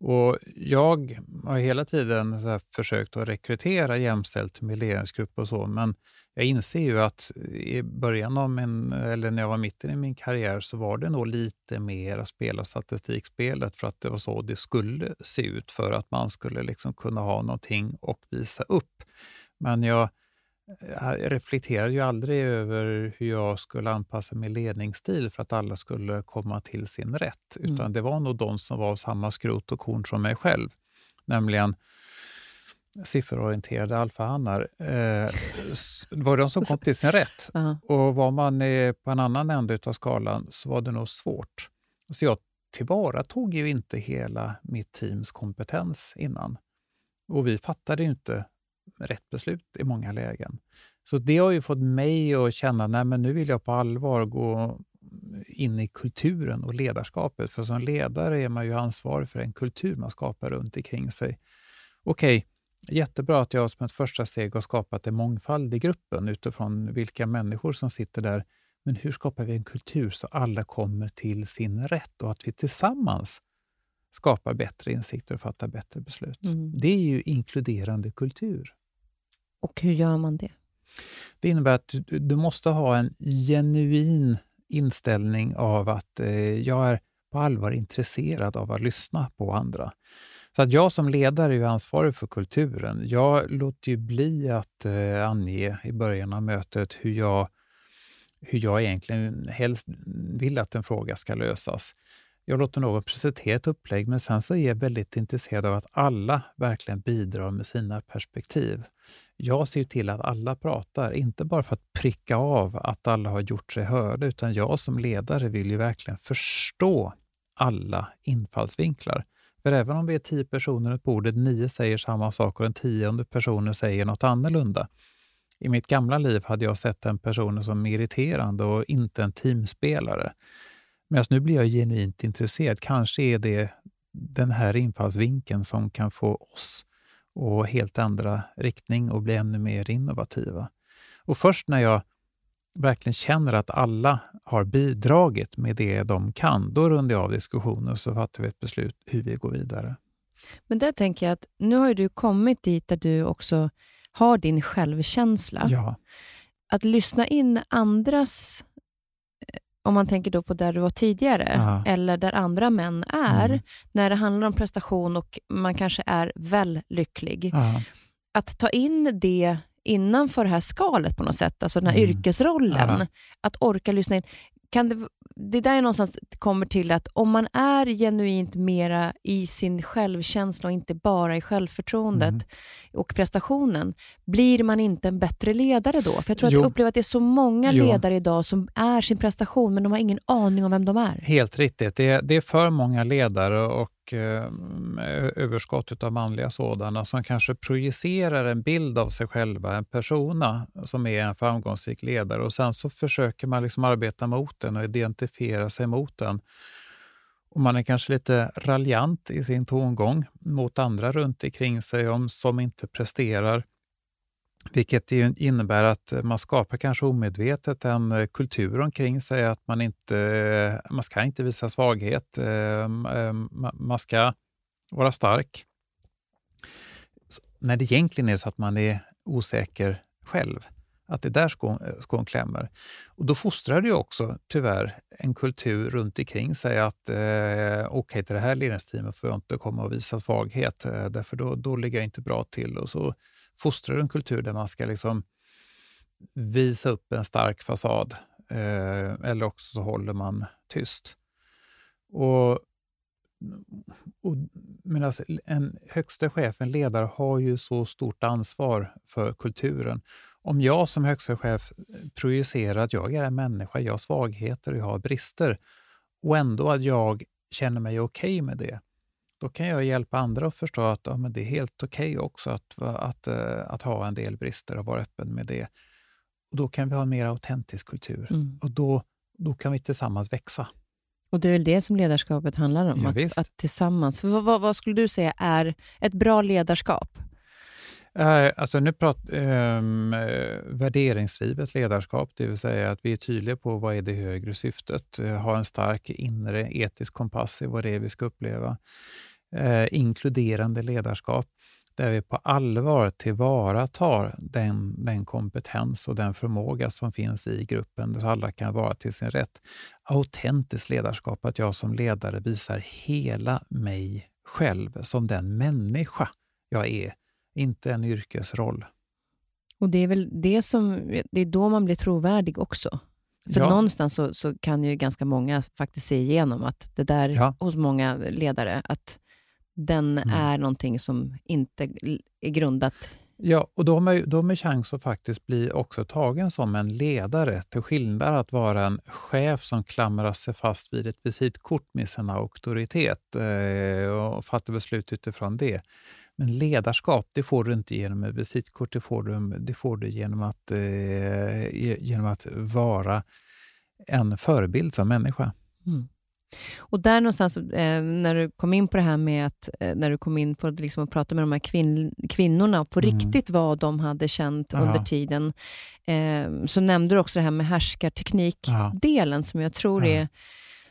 Och jag har hela tiden försökt att rekrytera jämställt med ledningsgrupp och så, men jag inser ju att i början av min, eller när jag var mitten i min karriär, så var det nog lite mer att spela statistikspelet för att det var så det skulle se ut för att man skulle liksom kunna ha någonting att visa upp. Men jag jag reflekterade ju aldrig över hur jag skulle anpassa min ledningsstil för att alla skulle komma till sin rätt. Mm. Utan det var nog de som var samma skrot och korn som mig själv. Nämligen sifferorienterade alfahannar. Eh, var de som kom till sin rätt. Uh -huh. Och var man på en annan ände av skalan så var det nog svårt. Så jag tillvaratog ju inte hela mitt teams kompetens innan. Och vi fattade inte rätt beslut i många lägen. Så det har ju fått mig att känna att nu vill jag på allvar gå in i kulturen och ledarskapet. För som ledare är man ju ansvarig för en kultur man skapar runt omkring sig. Okej, jättebra att jag som ett första steg har skapat en mångfald i gruppen utifrån vilka människor som sitter där. Men hur skapar vi en kultur så alla kommer till sin rätt och att vi tillsammans skapar bättre insikter och fattar bättre beslut? Mm. Det är ju inkluderande kultur. Och hur gör man det? Det innebär att du, du måste ha en genuin inställning av att eh, jag är på allvar intresserad av att lyssna på andra. Så att jag som ledare är ansvarig för kulturen. Jag låter ju bli att eh, ange i början av mötet hur jag, hur jag egentligen helst vill att en fråga ska lösas. Jag låter någon presentera ett upplägg, men sen så är jag väldigt intresserad av att alla verkligen bidrar med sina perspektiv. Jag ser till att alla pratar, inte bara för att pricka av att alla har gjort sig hörda, utan jag som ledare vill ju verkligen förstå alla infallsvinklar. För även om vi är tio personer runt bordet, nio säger samma sak och den tionde personen säger något annorlunda. I mitt gamla liv hade jag sett den personen som irriterande och inte en teamspelare. Medan nu blir jag genuint intresserad. Kanske är det den här infallsvinkeln som kan få oss att helt ändra riktning och bli ännu mer innovativa. Och först när jag verkligen känner att alla har bidragit med det de kan, då rundar jag av diskussionen och så fattar vi ett beslut hur vi går vidare. Men där tänker jag att nu har du kommit dit där du också har din självkänsla. Ja. Att lyssna in andras om man tänker då på där du var tidigare, Aha. eller där andra män är, mm. när det handlar om prestation och man kanske är väl lycklig. Aha. Att ta in det innanför det här skalet på något sätt, alltså den här Mm. yrkesrollen. Ja. Att orka lyssna in. Kan det, det där är någonstans kommer till att om man är genuint mera i sin självkänsla och inte bara i självförtroendet Mm. och prestationen, blir man inte en bättre ledare då? För jag tror att Jo. jag upplever att det är så många Jo. ledare idag som är sin prestation, men de har ingen aning om vem de är. Helt riktigt. Det är, det är för många ledare och eh, överskott av manliga sådana som kanske projicerar en bild av sig själva, en persona som är en framgångsrik ledare och sen så försöker man liksom arbeta mot den och identifiera sig mot den. Och man är kanske lite raljant i sin tongång mot andra runt omkring sig om, som inte presterar. Vilket innebär att man skapar kanske omedvetet en eh, kultur omkring sig att man inte eh, man ska inte visa svaghet. Ehm, ehm, man ska vara stark. När det egentligen är så att man är osäker själv. Att det är där skon, eh, skon klämmer. Och då fostrar det ju också tyvärr en kultur runt omkring sig att eh, okej, till det här ledningsteamet får jag inte komma och visa svaghet, eh, därför då, då ligger jag inte bra till. Och så fostrar du en kultur där man ska liksom visa upp en stark fasad eh, eller också så håller man tyst. Och, och, men alltså, en högsta chef, en ledare, har ju så stort ansvar för kulturen. Om jag som högsta chef projicerar att jag är en människa, jag har svagheter och jag har brister och ändå att jag känner mig okej med det, då kan jag hjälpa andra att förstå att ja, men det är helt okej också att, att, eh, att ha en del brister och vara öppen med det. Och Då kan vi ha en mer autentisk kultur Mm. och då, då kan vi tillsammans växa. Och det är väl det som ledarskapet handlar om, Ja, att, att tillsammans. För vad, vad, vad skulle du säga är ett bra ledarskap? Eh, Alltså nu pratar um, värderingsdrivet ledarskap, det vill säga att vi är tydliga på vad är det högre syftet, eh, ha en stark inre etisk kompass i vad det är vi ska uppleva. Eh, inkluderande ledarskap, där vi på allvar tillvaratar den, den kompetens och den förmåga som finns i gruppen, så alla kan vara till sin rätt. Autentiskt ledarskap, att jag som ledare visar hela mig själv som den människa jag är inte en yrkesroll. Och det är väl det som, det är då man blir trovärdig också. För Ja. någonstans så, så kan ju ganska många faktiskt se igenom att det där Ja. hos många ledare, att den Mm. är någonting som inte är grundat. Ja, och då har man, då har man chans att faktiskt bli också tagen som en ledare, till skillnad att vara en chef som klamrar sig fast vid ett visitkort med sin auktoritet eh, och fattar beslut utifrån det. Men ledarskap, det får du inte genom ett visitkort, det får du, det får du genom, att, eh, ge- genom att vara en förebild som människa. Och där någonstans, eh, när du kom in på det här med att, eh, när du kom in på att liksom prata med de här kvinn, kvinnorna och på Mm. riktigt vad de hade känt Ja. under tiden, eh, så nämnde du också det här med härskarteknik-delen som jag tror Ja. är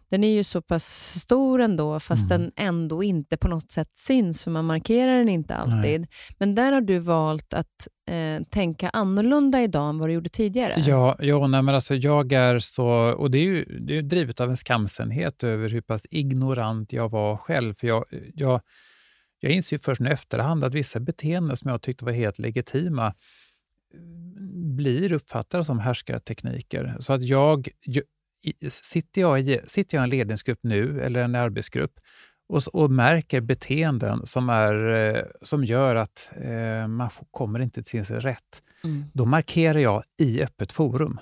den är ju så pass stor ändå, fast Mm. den ändå inte på något sätt syns, för man markerar den inte alltid. Men där har du valt att eh, tänka annorlunda idag än vad du gjorde tidigare. Ja, ja nej, men alltså jag är så, och det är ju det är drivet av en skamsenhet över hur pass ignorant jag var själv. För jag, jag, jag inser ju först nu efterhand att vissa beteenden som jag tyckte var helt legitima eh, blir uppfattade som härskartekniker. Så att jag, sitter, jag i, sitter jag i en ledningsgrupp nu, eller en arbetsgrupp, och, och märker beteenden som, är, eh, som gör att eh, man kommer inte till sin rätt, Mm. då markerar jag i öppet forum.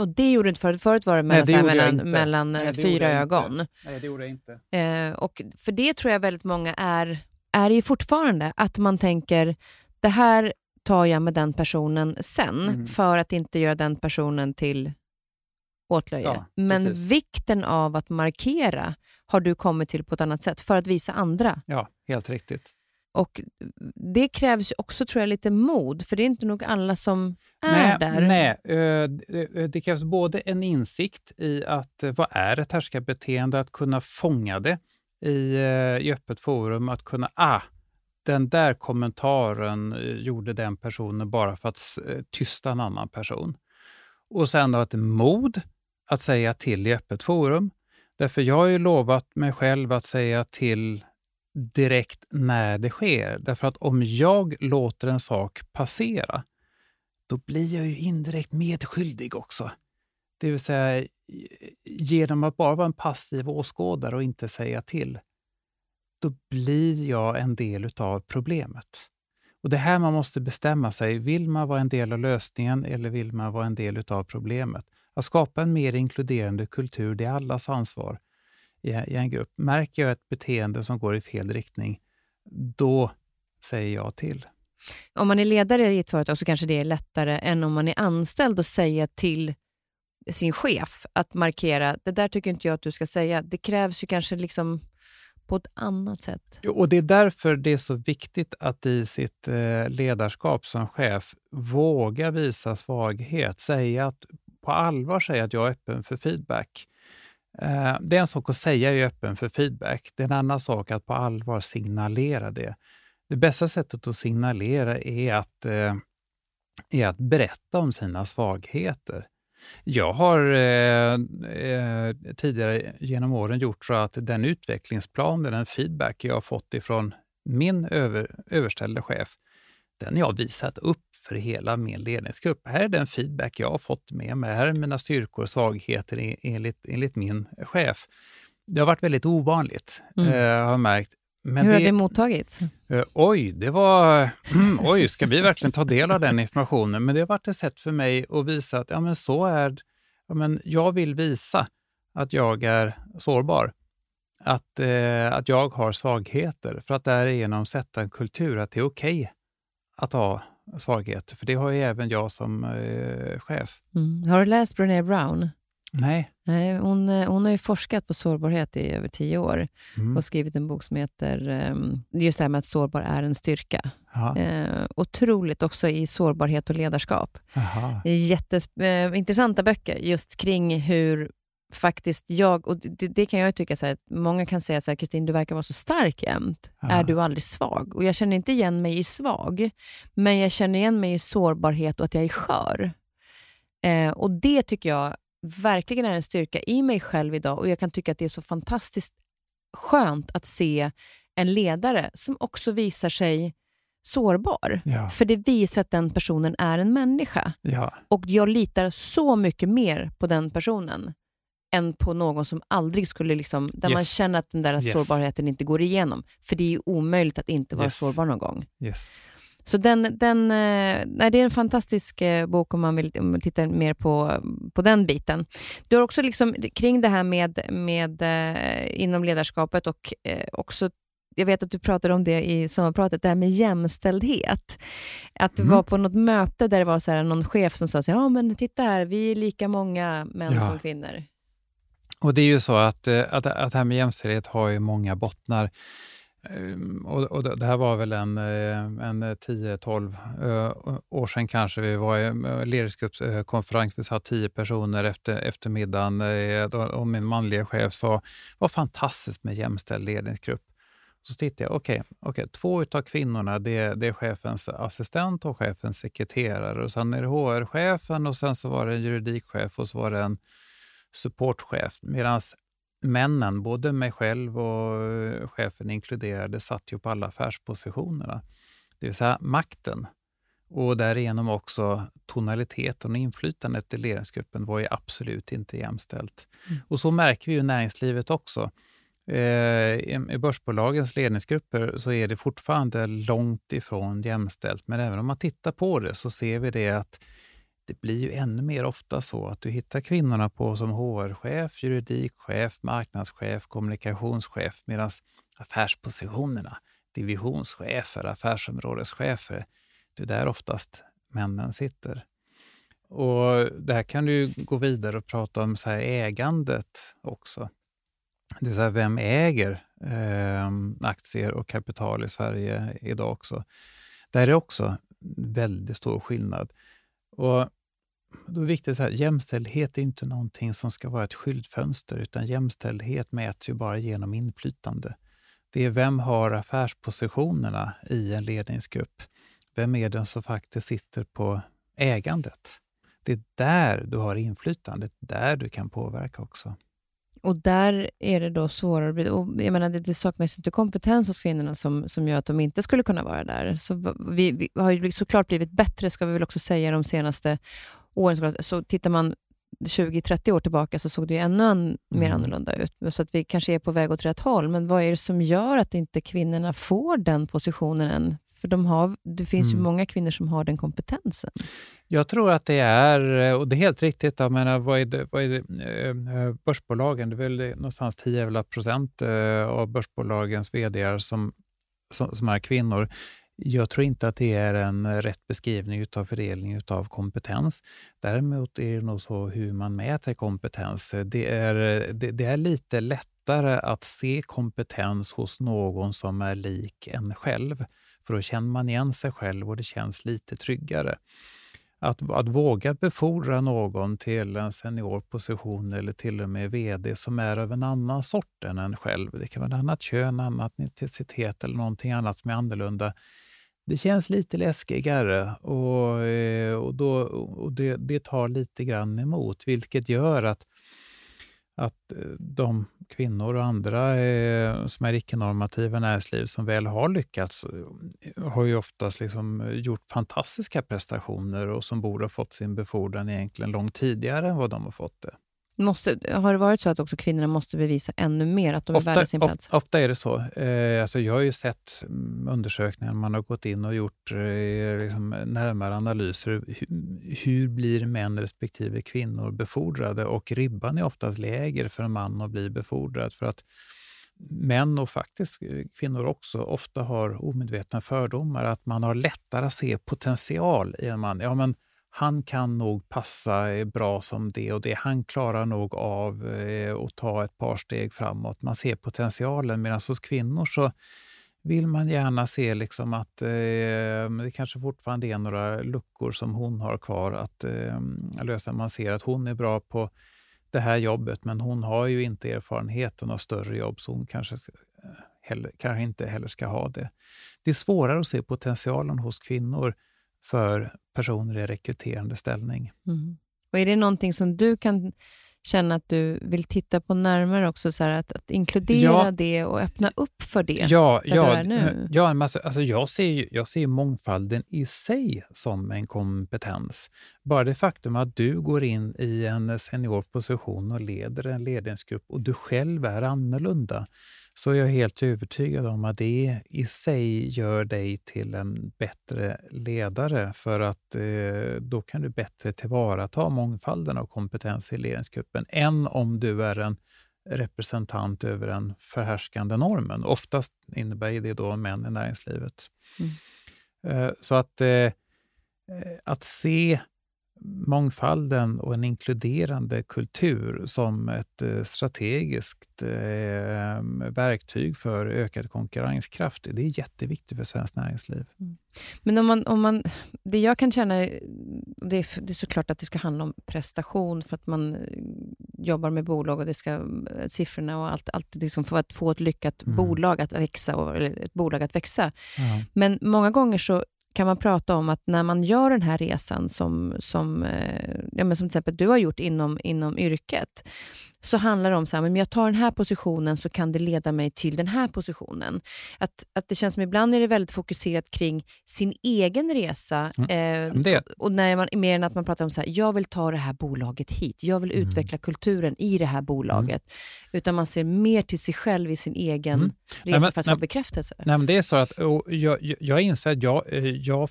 Och det gjorde du inte förut. Förut var det mellan, det gjorde jag mellan, mellan Nej, det fyra jag inte. ögon. Nej, det gjorde jag inte. Eh, och för det tror jag väldigt många är, är ju fortfarande, att man tänker det här tar jag med den personen sen, Mm. för att inte göra den personen till åtlöje. Ja, Men precis. vikten av att markera har du kommit till på ett annat sätt, för att visa andra. Ja, helt riktigt. Och Det krävs också tror jag lite mod, för det är inte nog alla som är nej, där. Nej, det- krävs både en insikt i att eh, vad är ett härskarbeteende, att kunna fånga det i, eh, i öppet forum, att kunna, ah, den där kommentaren eh, gjorde den personen bara för att tysta en annan person. Och sen då ett mod att säga till i öppet forum. Därför jag har ju lovat mig själv att säga till direkt när det sker. Därför att om jag låter en sak passera då blir jag ju indirekt medskyldig också. Det vill säga, genom att bara vara en passiv åskådare och inte säga till, då blir jag en del av problemet. Och Det här man måste bestämma sig. Vill man vara en del av lösningen eller vill man vara en del av problemet? Att skapa en mer inkluderande kultur, det är allas ansvar i, en grupp. Märker jag ett beteende som går i fel riktning, då säger jag till. Om man är ledare i ett företag så kanske det är lättare än om man är anställd att säga till sin chef att markera, det där tycker inte jag att du ska säga. Det krävs ju kanske liksom på ett annat sätt. Och Det är därför det är så viktigt att i sitt eh, ledarskap som chef våga visa svaghet. Säga att, på allvar säga att jag är öppen för feedback. Eh, det är en sak att säga att jag är öppen för feedback. Det är en annan sak att på allvar signalera det. Det bästa sättet att signalera är att, eh, är att berätta om sina svagheter. Jag har eh, eh, tidigare genom åren gjort så att den utvecklingsplan, den feedback jag har fått ifrån min över, överställde chef, den har jag visat upp för hela min ledningsgrupp. Här är den feedback jag har fått med mig. Här är mina styrkor och svagheter enligt, enligt min chef. Det har varit väldigt ovanligt, mm. eh, har märkt. Men Hur det, har det mottagits? Uh, oj, det var... Mm, oj, ska vi verkligen ta del av den informationen? Men det har varit ett sätt för mig att visa att ja, men så är ja, men Jag vill visa att jag är sårbar. Att, eh, att jag har svagheter för att därigenom sätta en kultur att det är okej okay att ha svagheter. För det har ju även jag som eh, chef. Mm. Har du läst Brené Brown? Nej. Nej hon, eh, hon har ju forskat på sårbarhet i över tio år mm. och skrivit en bok som heter um, just det här med att sårbar är en styrka. Uh, otroligt också i sårbarhet och ledarskap. Jätteintressanta uh, böcker just kring hur faktiskt jag, och det, det kan jag tycka, så här, många kan säga så här, Kristin, du verkar vara så stark jämt. Är du aldrig svag? Och Jag känner inte igen mig i svag, men jag känner igen mig i sårbarhet och att jag är skör. Eh, och Det tycker jag verkligen är en styrka i mig själv idag och jag kan tycka att det är så fantastiskt skönt att se en ledare som också visar sig sårbar. Ja. För det visar att den personen är en människa. Ja. Och jag litar så mycket mer på den personen än på någon som aldrig skulle, liksom, där yes. man känner att den där yes. sårbarheten inte går igenom. För det är ju omöjligt att inte vara yes. sårbar någon gång. Yes. Så den, den, eh, nej, det är en fantastisk eh, bok om man vill, om man tittar mer på, på den biten. Du har också liksom, kring det här med, med eh, inom ledarskapet och också jag vet att du pratade om det i sommarpratet, det här med jämställdhet. Att du mm. var på något möte där det var så här, någon chef som sa så här, ja men titta här, vi är lika många män ja. som kvinnor. Och Det är ju så att, eh, att, att det här med jämställdhet har ju många bottnar. Ehm, och, och, det här var väl en, eh, en eh, 10-12 år sedan kanske. Vi var i en ledarskapskonferens, vi satt tio personer efter eftermiddagen och min manliga chef sa vad fantastiskt med jämställd ledningsgrupp. Så tittade jag, okej, okay, okay, två av kvinnorna det, det, är chefens assistent och chefens sekreterare och sen är det HR-chefen och sen så var det en juridikchef och så var det en supportchef. Medan männen, både mig själv och eh, chefen inkluderade, satt ju på alla affärspositionerna. Det vill säga makten och därigenom också tonaliteten och inflytandet i ledningsgruppen var ju absolut inte jämställt. Mm. Och så märker vi ju näringslivet också. Eh, I börsbolagens ledningsgrupper så är det fortfarande långt ifrån jämställt, men även om man tittar på det så ser vi det att det blir ju ännu mer ofta så att du hittar kvinnorna på som HR-chef, juridikchef, marknadschef, kommunikationschef medan affärspositionerna, divisionschefer, affärsområdeschefer, det är där oftast männen sitter. Och Det här kan du gå vidare och prata om så här ägandet också. Det är så här, vem äger eh, aktier och kapital i Sverige idag också? Där är också väldigt stor skillnad. Och då är det viktigt att jämställdhet är inte någonting som ska vara ett skyltfönster, utan jämställdhet mäts ju bara genom inflytande. Det är vem har affärspositionerna i en ledningsgrupp? Vem är den som faktiskt sitter på ägandet? Det är där du har inflytandet, där du kan påverka också. Och där är det då svårare. Och jag menar, det, det saknas inte kompetens hos kvinnorna som, som gör att de inte skulle kunna vara där. Så vi, vi har ju såklart blivit bättre, ska vi väl också säga, de senaste åren. Så tittar man 20-30 år tillbaka så såg det ju ännu an, mer mm. annorlunda ut. Så att vi kanske är på väg åt rätt håll. Men vad är det som gör att inte kvinnorna får den positionen än? För de har, det finns mm. ju många kvinnor som har den kompetensen. Jag tror att det är, och det är helt riktigt, jag menar, vad är det, vad är det, eh, börsbolagen, det är väl någonstans 10 procent eh, av börsbolagens vd som, som, som är kvinnor. Jag tror inte att det är en rätt beskrivning av fördelning av kompetens. Däremot är det nog så hur man mäter kompetens. Det är, det, det är lite lättare att se kompetens hos någon som är lik en själv. För då känner man igen sig själv och det känns lite tryggare. Att, att våga befordra någon till en seniorposition eller till och med VD som är av en annan sort än en själv. Det kan vara ett annat kön, annat etnicitet eller någonting annat som är annorlunda det känns lite läskigare och, eh, och, då, och det, det tar lite grann emot, vilket gör att, att eh, de kvinnor och andra eh, som är icke-normativa i näringslivet som väl har lyckats har ju oftast liksom gjort fantastiska prestationer och som borde ha fått sin befordran egentligen långt tidigare än vad de har fått det. Måste, har det varit så att också kvinnorna måste bevisa ännu mer att de ofta, är värda sin plats? Ofta, ofta är det så. Eh, alltså jag har ju sett mm, undersökningar, man har gått in och gjort eh, liksom närmare analyser. Hur, hur, blir män respektive kvinnor befordrade? Och ribban är oftast lägre för en man att bli befordrad. För att män och faktiskt eh, kvinnor också ofta har omedvetna fördomar. Att man har lättare att se potential i en man. Ja, men han kan nog passa eh, bra som det och det. Han klarar nog av eh, att ta ett par steg framåt. Man ser potentialen. Medan hos kvinnor så vill man gärna se liksom att eh, det kanske fortfarande är några luckor som hon har kvar att eh, lösa. Man ser att hon är bra på det här jobbet, men hon har ju inte erfarenheten av större jobb, så hon kanske, eh, heller, kanske inte heller ska ha det. Det är svårare att se potentialen hos kvinnor för personer i rekryterande ställning. Mm. Och Är det någonting som du kan känna att du vill titta på närmare också, så att, att, inkludera ja. det och öppna upp för det? Ja, ja, ja alltså, alltså jag, ser, jag ser mångfalden i sig som en kompetens. Bara det faktum att du går in i en seniorposition och leder en ledningsgrupp och du själv är annorlunda, så är jag helt övertygad om att det i sig gör dig till en bättre ledare för att eh, då kan du bättre tillvarata mångfalden av kompetens i ledningsgruppen än om du är en representant över den förhärskande normen. Oftast innebär det då män i näringslivet. Mm. Eh, så att, eh, eh att se mångfalden och en inkluderande kultur som ett eh, strategiskt eh, verktyg för ökad konkurrenskraft. Det är jätteviktigt för svenskt näringsliv. Mm. Men om man, om man, det jag kan känna, det är, det är såklart att det ska handla om prestation för att man eh, jobbar med bolag och det ska, siffrorna och allt, allt liksom för att få ett lyckat mm. bolag att växa, och, eller ett bolag att växa. Mm. Men många gånger så kan man prata om att när man gör den här resan som, som, eh, ja, men som till exempel du har gjort inom, inom yrket, så handlar det om att jag tar den här positionen så kan det leda mig till den här positionen. Att, att Det känns som ibland är det väldigt fokuserat kring sin egen resa. Mm. Eh, och när man, mer än att man pratar om att jag vill ta det här bolaget hit. Jag vill mm. utveckla kulturen i det här bolaget. Mm. Utan man ser mer till sig själv i sin egen mm. resa nej, för att få bekräftelse. Nej, men det är så att jag, jag inser att jag, eh, jag,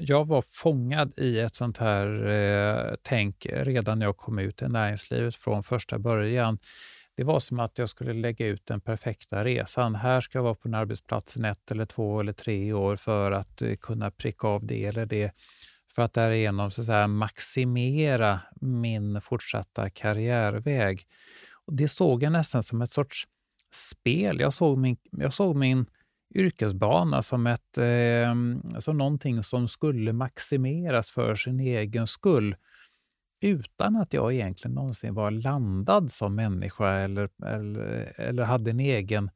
jag var fångad i ett sånt här eh, tänk redan när jag kom ut i näringslivet från första början början. Det var som att jag skulle lägga ut den perfekta resan. Här ska jag vara på en arbetsplats ett eller två eller tre år för att eh, kunna pricka av det eller det för att därigenom så att säga, maximera min fortsatta karriärväg. Och det såg jag nästan som ett sorts spel. Jag såg min, jag såg min yrkesbana som, ett, eh, som någonting som skulle maximeras för sin egen skull utan att jag egentligen någonsin var landad som människa eller, eller, eller hade en egen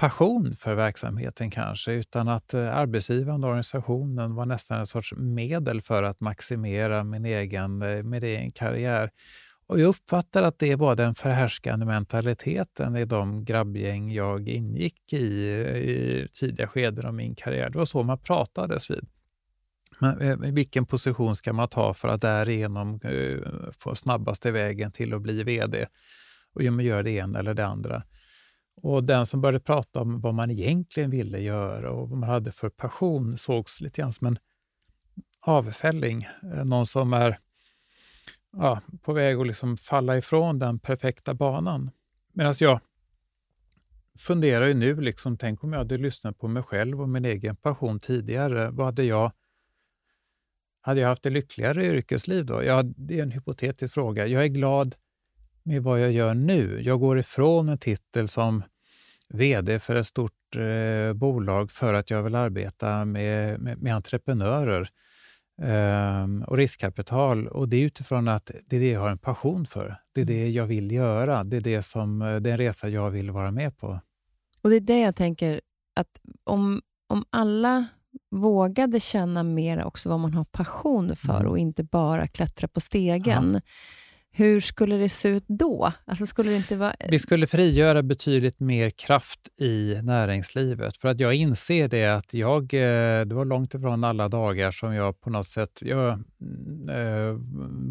passion för verksamheten kanske, utan att eh, arbetsgivaren och organisationen var nästan en sorts medel för att maximera min egen, eh, min egen karriär. Och jag uppfattar att det var den förhärskande mentaliteten i de grabbgäng jag ingick i, eh, i tidiga skeden av min karriär. Det var så man pratades vid. Men, eh, vilken position ska man ta för att därigenom eh, få snabbaste vägen till att bli VD? Och ja, man gör det ena eller det andra. Och den som började prata om vad man egentligen ville göra och vad man hade för passion sågs lite grann som en avfälling. Eh, någon som är ja, på väg att liksom falla ifrån den perfekta banan. Medan jag funderar ju nu, liksom, tänk om jag hade lyssnat på mig själv och min egen passion tidigare. Vad hade jag hade jag haft ett lyckligare yrkesliv då? Ja, det är en hypotetisk fråga. Jag är glad med vad jag gör nu. Jag går ifrån en titel som VD för ett stort eh, bolag för att jag vill arbeta med, med, med entreprenörer eh, och riskkapital. Och Det är utifrån att det är det jag har en passion för. Det är det jag vill göra. Det är, det som, eh, det är en resa jag vill vara med på. Och Det är det jag tänker, att om, om alla vågade känna mer också vad man har passion för mm. och inte bara klättra på stegen. Ja. Hur skulle det se ut då? Alltså skulle det inte vara... Vi skulle frigöra betydligt mer kraft i näringslivet. För att jag inser det att jag, eh, det var långt ifrån alla dagar som jag på något sätt jag, äh,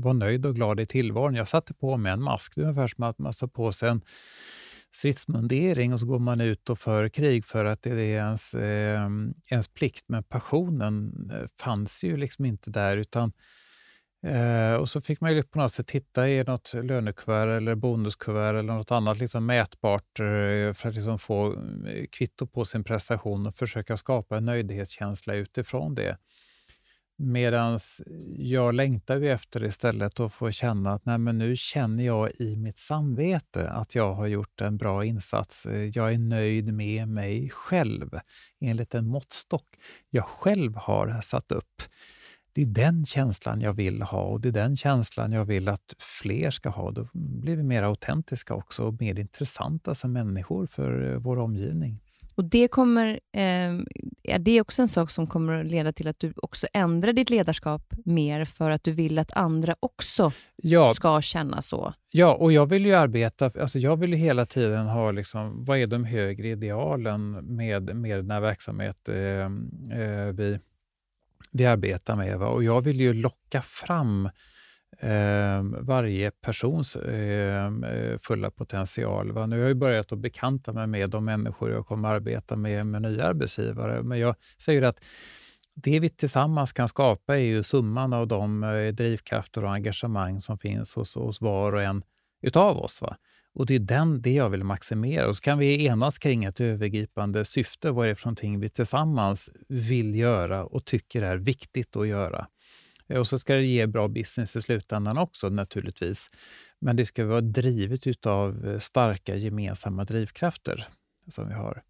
var nöjd och glad i tillvaron. Jag satte på mig en mask. Det är ungefär som att man satte på sig en stridsmundering och så går man ut och för krig för att det är ens, eh, ens plikt. Men passionen eh, fanns ju liksom inte där. utan eh, Och så fick man ju på något sätt titta i något lönekuvert eller bonuskuvert eller något annat liksom mätbart eh, för att liksom få eh, kvitto på sin prestation och försöka skapa en nöjdhetskänsla utifrån det. Medan jag längtar ju efter istället att få känna att nej, men nu känner jag i mitt samvete att jag har gjort en bra insats. Jag är nöjd med mig själv enligt en måttstock jag själv har satt upp. Det är den känslan jag vill ha och det är den känslan jag vill att fler ska ha. Då blir vi mer autentiska också och mer intressanta som människor för vår omgivning. Och det kommer, eh, är det också en sak som kommer att leda till att du också ändrar ditt ledarskap mer för att du vill att andra också ja. ska känna så? Ja, och jag vill ju arbeta, alltså jag vill ju hela tiden ha, liksom, vad är de högre idealen med, med den här verksamheten eh, eh, vi, vi arbetar med. Va? Och jag vill ju locka fram Ehm, varje persons eh, fulla potential. Va? Nu har jag börjat att bekanta mig med de människor jag kommer att arbeta med, med nya arbetsgivare. Men jag säger att det vi tillsammans kan skapa är ju summan av de eh, drivkrafter och engagemang som finns hos, hos var och en utav oss. Va? Och Det är den, det jag vill maximera. Och så kan vi enas kring ett övergripande syfte. Vad är det för någonting vi tillsammans vill göra och tycker är viktigt att göra? Eh, och så ska det ge bra business i slutändan också naturligtvis. Men det ska vara drivet av eh, starka gemensamma drivkrafter som vi har.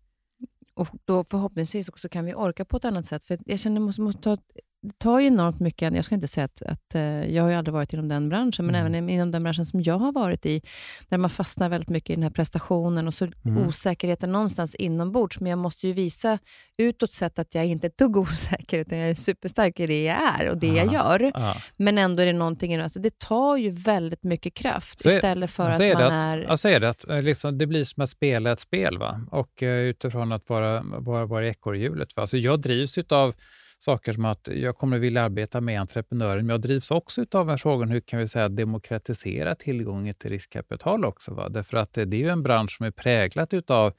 Och då förhoppningsvis också kan vi orka på ett annat sätt. För jag känner att måste, måste ta det tar ju enormt mycket, jag ska inte säga att, att eh, jag har ju aldrig varit inom den branschen, men mm. även inom den branschen som jag har varit i, där man fastnar väldigt mycket i den här prestationen och så mm. osäkerheten någonstans inombords. Men jag måste ju visa utåt sett att jag inte är ett dugg osäker, utan jag är superstark i det jag är och det Aha. jag gör. Aha. Men ändå är det någonting, alltså det tar ju väldigt mycket kraft så istället för att man är... Jag säger det, att eh, liksom, det blir som att spela ett spel. Va? Och uh, utifrån att vara, vara, vara ekorrhjulet. Va? Alltså jag drivs av saker som att jag kommer att vilja arbeta med entreprenören, men jag drivs också av frågan hur kan vi säga demokratisera tillgången till riskkapital också. Va? Därför att det är ju en bransch som är präglad av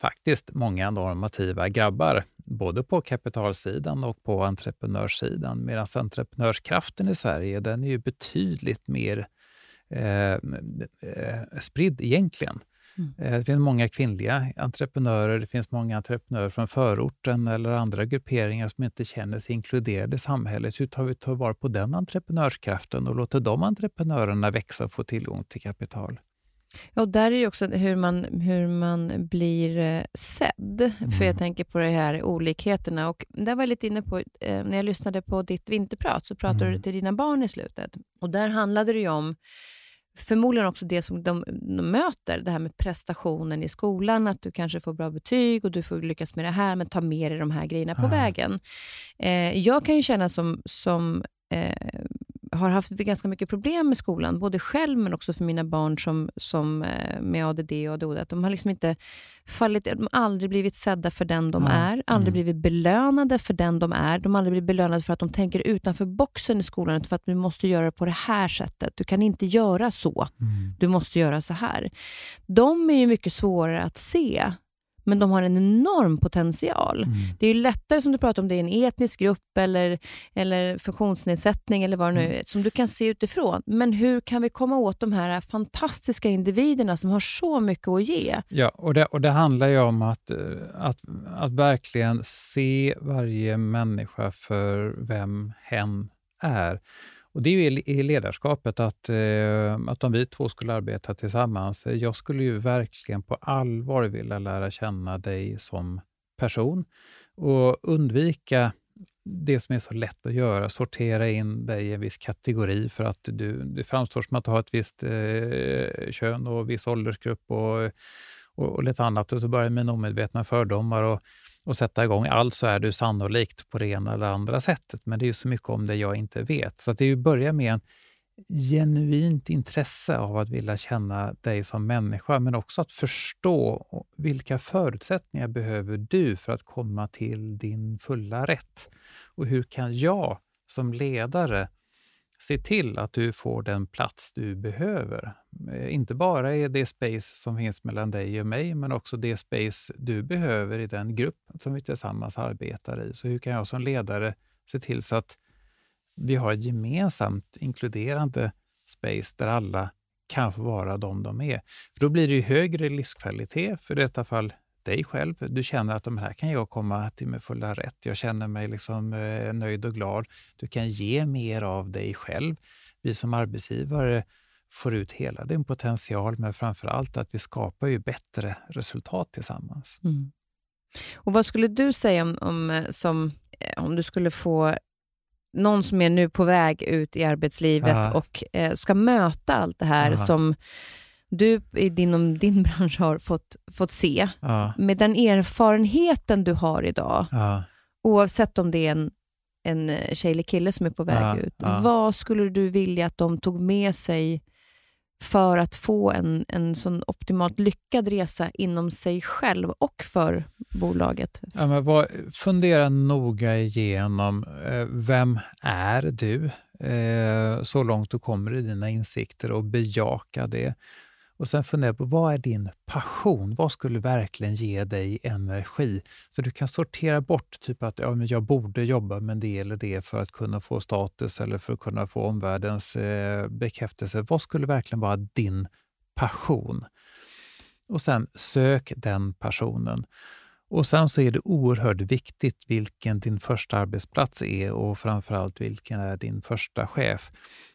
faktiskt många normativa grabbar, både på kapitalsidan och på entreprenörssidan. Medan entreprenörskraften i Sverige, den är ju betydligt mer eh, eh, spridd egentligen. Mm. Eh, det finns många kvinnliga entreprenörer, det finns många entreprenörer från förorten eller andra grupperingar som inte känner sig inkluderade i samhället. Hur tar vi vara på den entreprenörskraften och låter de entreprenörerna växa och få tillgång till kapital? Ja, och där är ju också hur man, hur man blir eh, sedd. Mm. För jag tänker på de här olikheterna. Och där var jag lite inne på, eh, när jag lyssnade på ditt vinterprat, så pratade mm. du till dina barn i slutet. Och där handlade det ju om förmodligen också det som de, de, möter, det här med prestationen i skolan, att du kanske får bra betyg och du får lyckas med det här, men ta med dig de här grejerna på ja. vägen. Eh, jag kan ju känna som, som eh, har haft ganska mycket problem med skolan, både själv men också för mina barn som, som eh, med ADD och ADHD. Att de har liksom inte fallit, de har aldrig blivit sedda för den de ja. är, aldrig mm. blivit belönade för den de är. De har aldrig blivit belönade för att de tänker utanför boxen i skolan, för att du måste göra det på det här sättet. Du kan inte göra så. Mm. Du måste göra så här. De är ju mycket svårare att se men de har en enorm potential. Mm. Det är lättare, som du pratar om, det är en etnisk grupp eller, eller funktionsnedsättning eller vad det nu mm. är, som du kan se utifrån. Men hur kan vi komma åt de här fantastiska individerna som har så mycket att ge? Ja, och det, och det handlar ju om att, eh, att, att verkligen se varje människa för vem hen är. Och Det är ju i ledarskapet att, eh, att om vi två skulle arbeta tillsammans, eh, jag skulle ju verkligen på allvar vilja lära känna dig som person och undvika det som är så lätt att göra, sortera in dig i en viss kategori för att du, det framstår som att du har ett visst eh, kön och viss åldersgrupp och, och, och lite annat. Och så börjar med omedvetna fördomar. Och, och sätta igång Alltså är du sannolikt på det ena eller andra sättet. Men det är ju så mycket om det jag inte vet. Så att det är ju börja med en genuint intresse av att vilja känna dig som människa, men också att förstå vilka förutsättningar behöver du för att komma till din fulla rätt? Och hur kan jag som ledare se till att du får den plats du behöver. Eh, inte bara i det space som finns mellan dig och mig, men också det space du behöver i den grupp som vi tillsammans arbetar i. Så hur kan jag som ledare se till så att vi har ett gemensamt inkluderande space där alla kan få vara de de är. För Då blir det ju högre livskvalitet, för i detta fall dig själv. Du känner att de här kan jag komma till med fulla rätt. Jag känner mig liksom eh, nöjd och glad. Du kan ge mer av dig själv. Vi som arbetsgivare får ut hela din potential, men framför allt att vi skapar ju bättre resultat tillsammans. Mm. Och Vad skulle du säga om, om, eh, som, eh, om du skulle få någon som är nu på väg ut i arbetslivet Aha. och eh, ska möta allt det här Aha. som du inom din bransch har fått, fått se, ja. med den erfarenheten du har idag, ja. oavsett om det är en, en tjej eller kille som är på väg ja. ut, vad skulle du vilja att de tog med sig för att få en, en sån optimalt lyckad resa inom sig själv och för bolaget? Ja, men vad, fundera noga igenom, eh, vem är du? Eh, så långt du kommer i dina insikter och bejaka det. Och sen fundera på vad är din passion? Vad skulle verkligen ge dig energi? Så du kan sortera bort typ att ja, men jag borde jobba med det eller det för att kunna få status eller för att kunna få omvärldens eh, bekräftelse. Vad skulle verkligen vara din passion? Och sen sök den passionen. Och sen så är det oerhört viktigt vilken din första arbetsplats är och framförallt vilken är din första chef.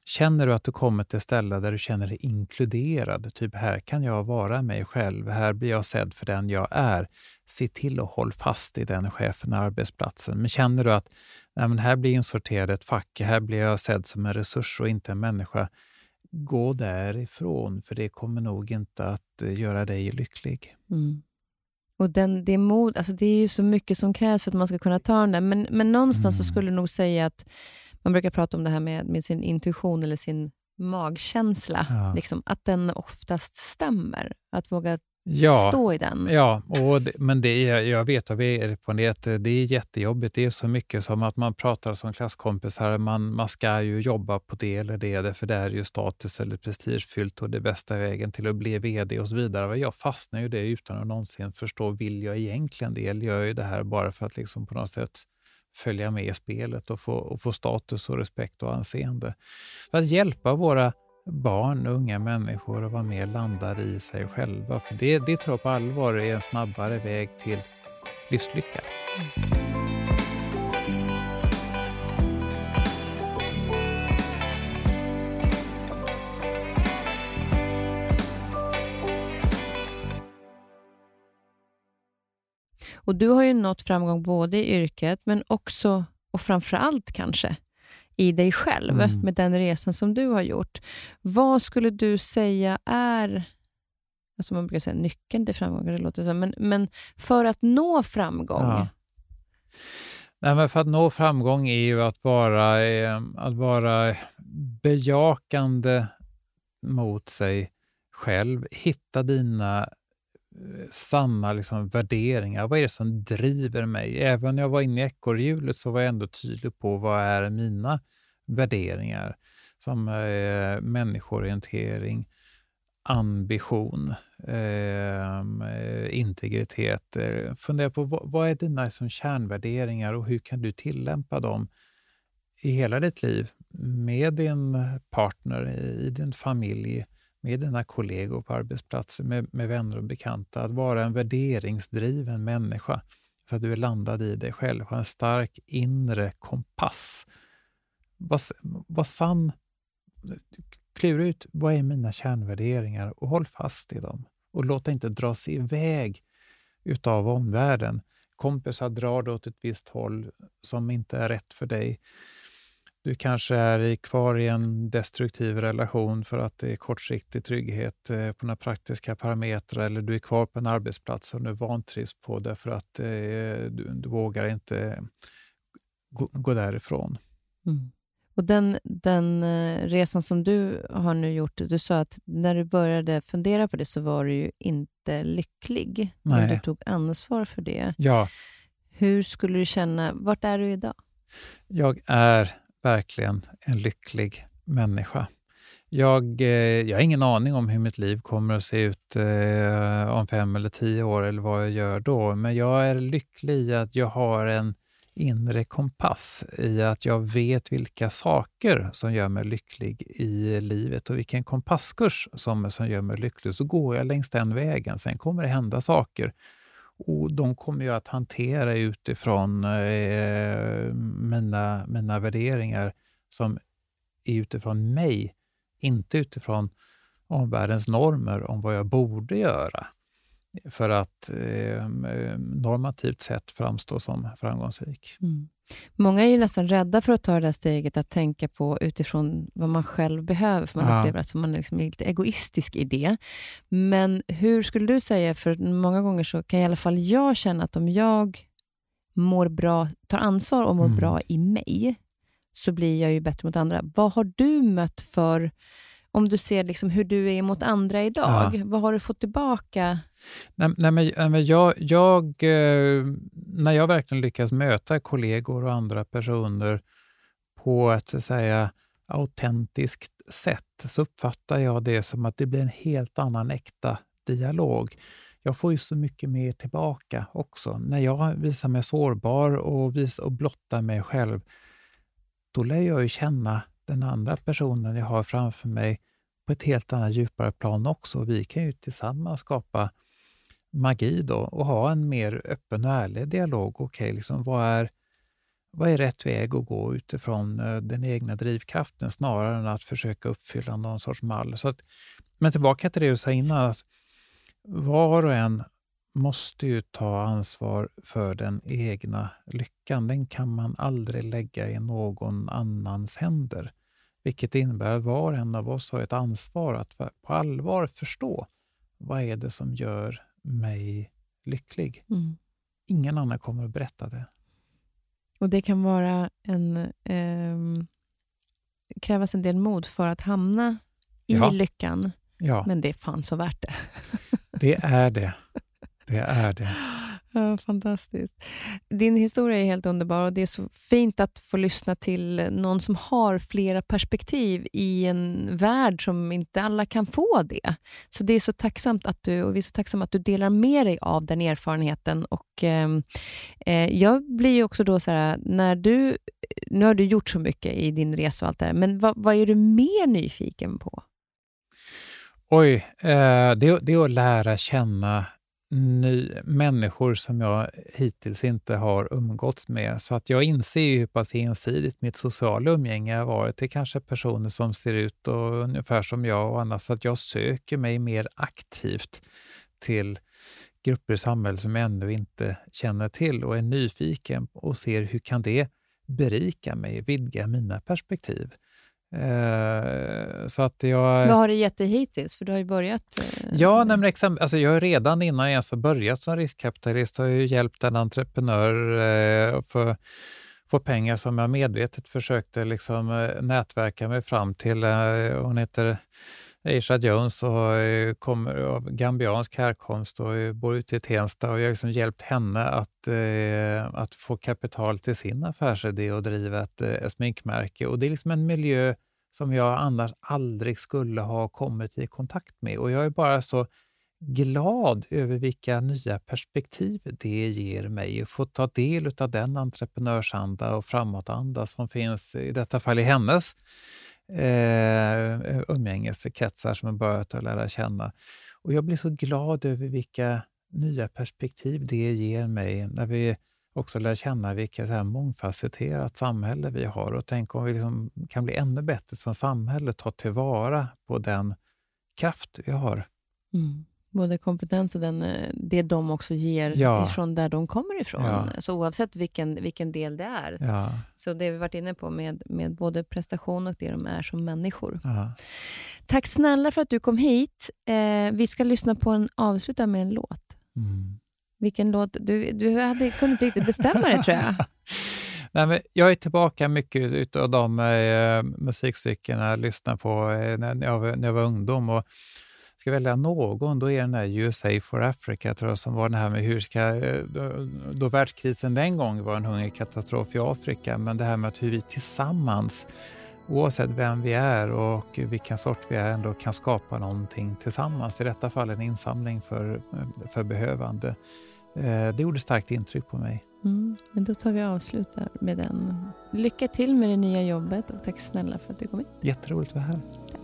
Känner du att du kommer till ett ställe där du känner dig inkluderad, typ här kan jag vara mig själv, här blir jag sedd för den jag är. Se till att hålla fast i den chefen och arbetsplatsen. Men känner du att nej, men här blir jag insorterad ett fack, här blir jag sedd som en resurs och inte en människa, gå därifrån, för det kommer nog inte att eh, göra dig lycklig. Mm. Och den, det, mod, alltså det är ju så mycket som krävs för att man ska kunna ta den där. Men, men någonstans mm. så skulle jag nog säga att man brukar prata om det här med, med sin intuition eller sin magkänsla. Ja. Liksom, att den oftast stämmer. Att våga ja, stå i den. Ja, och det, men det är, jag vet av erfarenhet, det är jättejobbigt. Det är så mycket som att man pratar som klasskompisar, man, man ska ju jobba på det eller det, för det är ju status eller prestigefyllt och det bästa vägen till att bli VD och så vidare. Jag fastnar ju det utan att någonsin förstå, vill jag egentligen det? Eller gör jag det här bara för att liksom på något sätt följa med i spelet och få, och få status och respekt och anseende? För att hjälpa våra barn och unga människor att vara mer landade i sig själva. För det, det tror jag på allvar är en snabbare väg till livslycka. Och Du har ju nått framgång både i yrket, men också och framför allt kanske i dig själv mm. med den resan som du har gjort. Vad skulle du säga är alltså man brukar säga nyckeln till framgång, det låter så, men, men för att nå framgång? Ja. Nej, men för att nå framgång är ju att vara, eh, att vara bejakande mot sig själv. Hitta dina samma sanna liksom, värderingar. Vad är det som driver mig? Även när jag var inne i ekorrhjulet så var jag ändå tydlig på vad är mina värderingar som eh, människoorientering, ambition, ehm, eh, integritet. Eh, fundera på vad, vad är dina liksom, kärnvärderingar och hur kan du tillämpa dem i hela ditt liv med din partner, i din familj, med dina kollegor på arbetsplatsen, med, med vänner och bekanta. Att vara en värderingsdriven människa så att du är landad i dig själv, ha en stark inre kompass. Var, var sann klura ut vad är mina kärnvärderingar och håll fast i dem. Och låt dig inte dras iväg utav omvärlden. Kompisar drar dig åt ett visst håll som inte är rätt för dig. Du kanske är kvar i en destruktiv relation för att det är kortsiktig trygghet eh, på några praktiska parametrar eller du är kvar på en arbetsplats som du vantrivs på därför att eh, du, du vågar inte gå, gå därifrån. Mm. Och den, den eh, resan som du har nu gjort, du sa att när du började fundera på det så var du ju inte lycklig. Nej. Du tog ansvar för det. Ja. Hur skulle du känna, vart är du idag? Jag är verkligen en lycklig människa. Jag, eh, jag har ingen aning om hur mitt liv kommer att se ut eh, om fem eller tio år eller vad jag gör då, men jag är lycklig i att jag har en inre kompass i att jag vet vilka saker som gör mig lycklig i livet och vilken kompasskurs som, som gör mig lycklig. Så går jag längs den vägen. Sen kommer det hända saker och de kommer jag att hantera utifrån eh, mina, mina värderingar som är utifrån mig, inte utifrån omvärldens normer om vad jag borde göra för att eh, normativt sett framstå som framgångsrik. Mm. Många är ju nästan rädda för att ta det där steget att tänka på utifrån vad man själv behöver, för man ja. upplever att man är liksom lite egoistisk i det. Men hur skulle du säga, för många gånger så kan i alla fall jag känna att om jag mår bra, tar ansvar och mår mm. bra i mig, så blir jag ju bättre mot andra. Vad har du mött för om du ser liksom hur du är mot andra idag, ja. vad har du fått tillbaka? Nej, nej, men, jag, jag, eh, när jag verkligen lyckas möta kollegor och andra personer på ett säga, autentiskt sätt så uppfattar jag det som att det blir en helt annan äkta dialog. Jag får ju så mycket mer tillbaka också. När jag visar mig sårbar och, vis, och blottar mig själv, då lär jag ju känna den andra personen jag har framför mig på ett helt annat djupare plan också. Vi kan ju tillsammans skapa magi då och ha en mer öppen och ärlig dialog. Okej, okay, liksom, vad, är, vad är rätt väg att gå utifrån eh, den egna drivkraften snarare än att försöka uppfylla någon sorts mall. Så att, men tillbaka till det du sa innan, att var och en måste ju ta ansvar för den egna lyckan. Den kan man aldrig lägga i någon annans händer. Vilket innebär att var och en av oss har ett ansvar att på allvar förstå vad är det som gör mig lycklig. Mm. Ingen annan kommer att berätta det. Och Det kan vara en, eh, krävas en del mod för att hamna i ja. lyckan, ja. men det är fan så värt det. det är det. Det är det. Ja, fantastiskt. Din historia är helt underbar och det är så fint att få lyssna till någon som har flera perspektiv i en värld som inte alla kan få det. Så det är så tacksamt att du, och vi är så tacksamma att du delar med dig av den erfarenheten. Och ehm, eh, Jag blir också då så här, när du, nu har du gjort så mycket i din resa och allt det här, men vad, vad är du mer nyfiken på? Oj, eh, det, det är att lära känna ny, människor som jag hittills inte har umgåtts med. Så att jag inser ju hur pass ensidigt mitt sociala umgänge har varit. Det är kanske personer som ser ut och, ungefär som jag och annat, så att jag söker mig mer aktivt till grupper i samhället som jag ännu inte känner till och är nyfiken och ser hur kan det berika mig, vidga mina perspektiv. Eh, så att jag... Vad har det gett dig hittills? För du har ju börjat... Eh, ja, nej, men exempel, alltså jag har redan innan jag ens har börjat som riskkapitalist har jag hjälpt en entreprenör eh, för få pengar som jag medvetet försökte liksom, eh, nätverka mig fram till. Eh, hon heter Aisha Jones och eh, kommer av gambiansk härkomst och bor ute i Tensta och jag har liksom hjälpt henne att, att få kapital till sin affärsidé och driva ett, ett sminkmärke. Och det är liksom en miljö som jag annars aldrig skulle ha kommit i kontakt med. Och jag är bara så glad över vilka nya perspektiv det ger mig att få ta del av den entreprenörsanda och framåtanda som finns, i detta fall i hennes eh, umgängeskretsar som jag börjat att lära känna. Och jag blir så glad över vilka nya perspektiv det ger mig när vi också lär känna vilket så mångfacetterat samhälle vi har och tänk om vi liksom kan bli ännu bättre som samhälle, ta tillvara på den kraft vi har. Mm. Både kompetens och den, eh, det de också ger ja. ifrån där de kommer ifrån. Ja. Så oavsett vilken, vilken del det är. Ja. Så det vi varit inne på med, med både prestation och det de är som människor. Ja. Tack snälla för att du kom hit. Eh, vi ska lyssna på en avsluta med en låt. Mm. Vilken låt? Du, du hade, kunde inte riktigt bestämma dig tror jag. Nej, men jag är tillbaka mycket av de eh, musikstycken jag lyssnade på eh, när, jag, när jag var ungdom. Och ska välja någon, då är den där USA for Africa, tror jag, som var den här med hur ska... Eh, då, då världskrisen den gången var en hungerkatastrof i Afrika, men det här med att hur vi tillsammans, oavsett vem vi är och vilken sort vi är, ändå kan skapa någonting tillsammans. I detta fall en insamling för, för behövande. Eh, det gjorde starkt intryck på mig. Mm, men då tar vi avslutar med den. Lycka till med det nya jobbet och tack snälla för att du kom hit. Jätteroligt att vara här. Tack.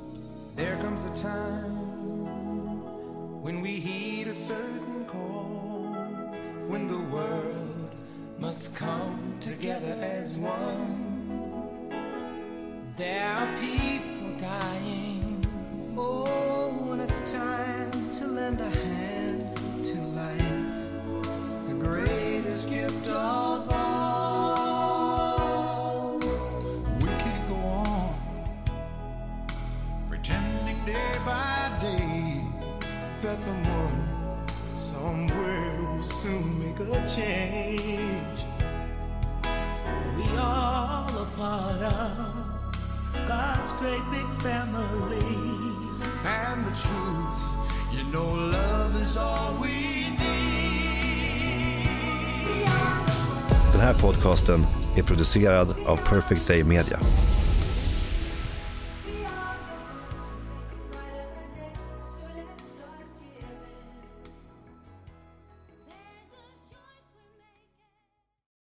when we heed a certain call, when the world must come together as one. There are people dying. Oh, when it's time to lend a hand to life, the greatest gift of all. We can't go on pretending day by day that someone somewhere will soon make a change. We all a part of God's great big family. And the truth, you know, love is all we need. Den här podcasten är producerad av Perfect Day Media.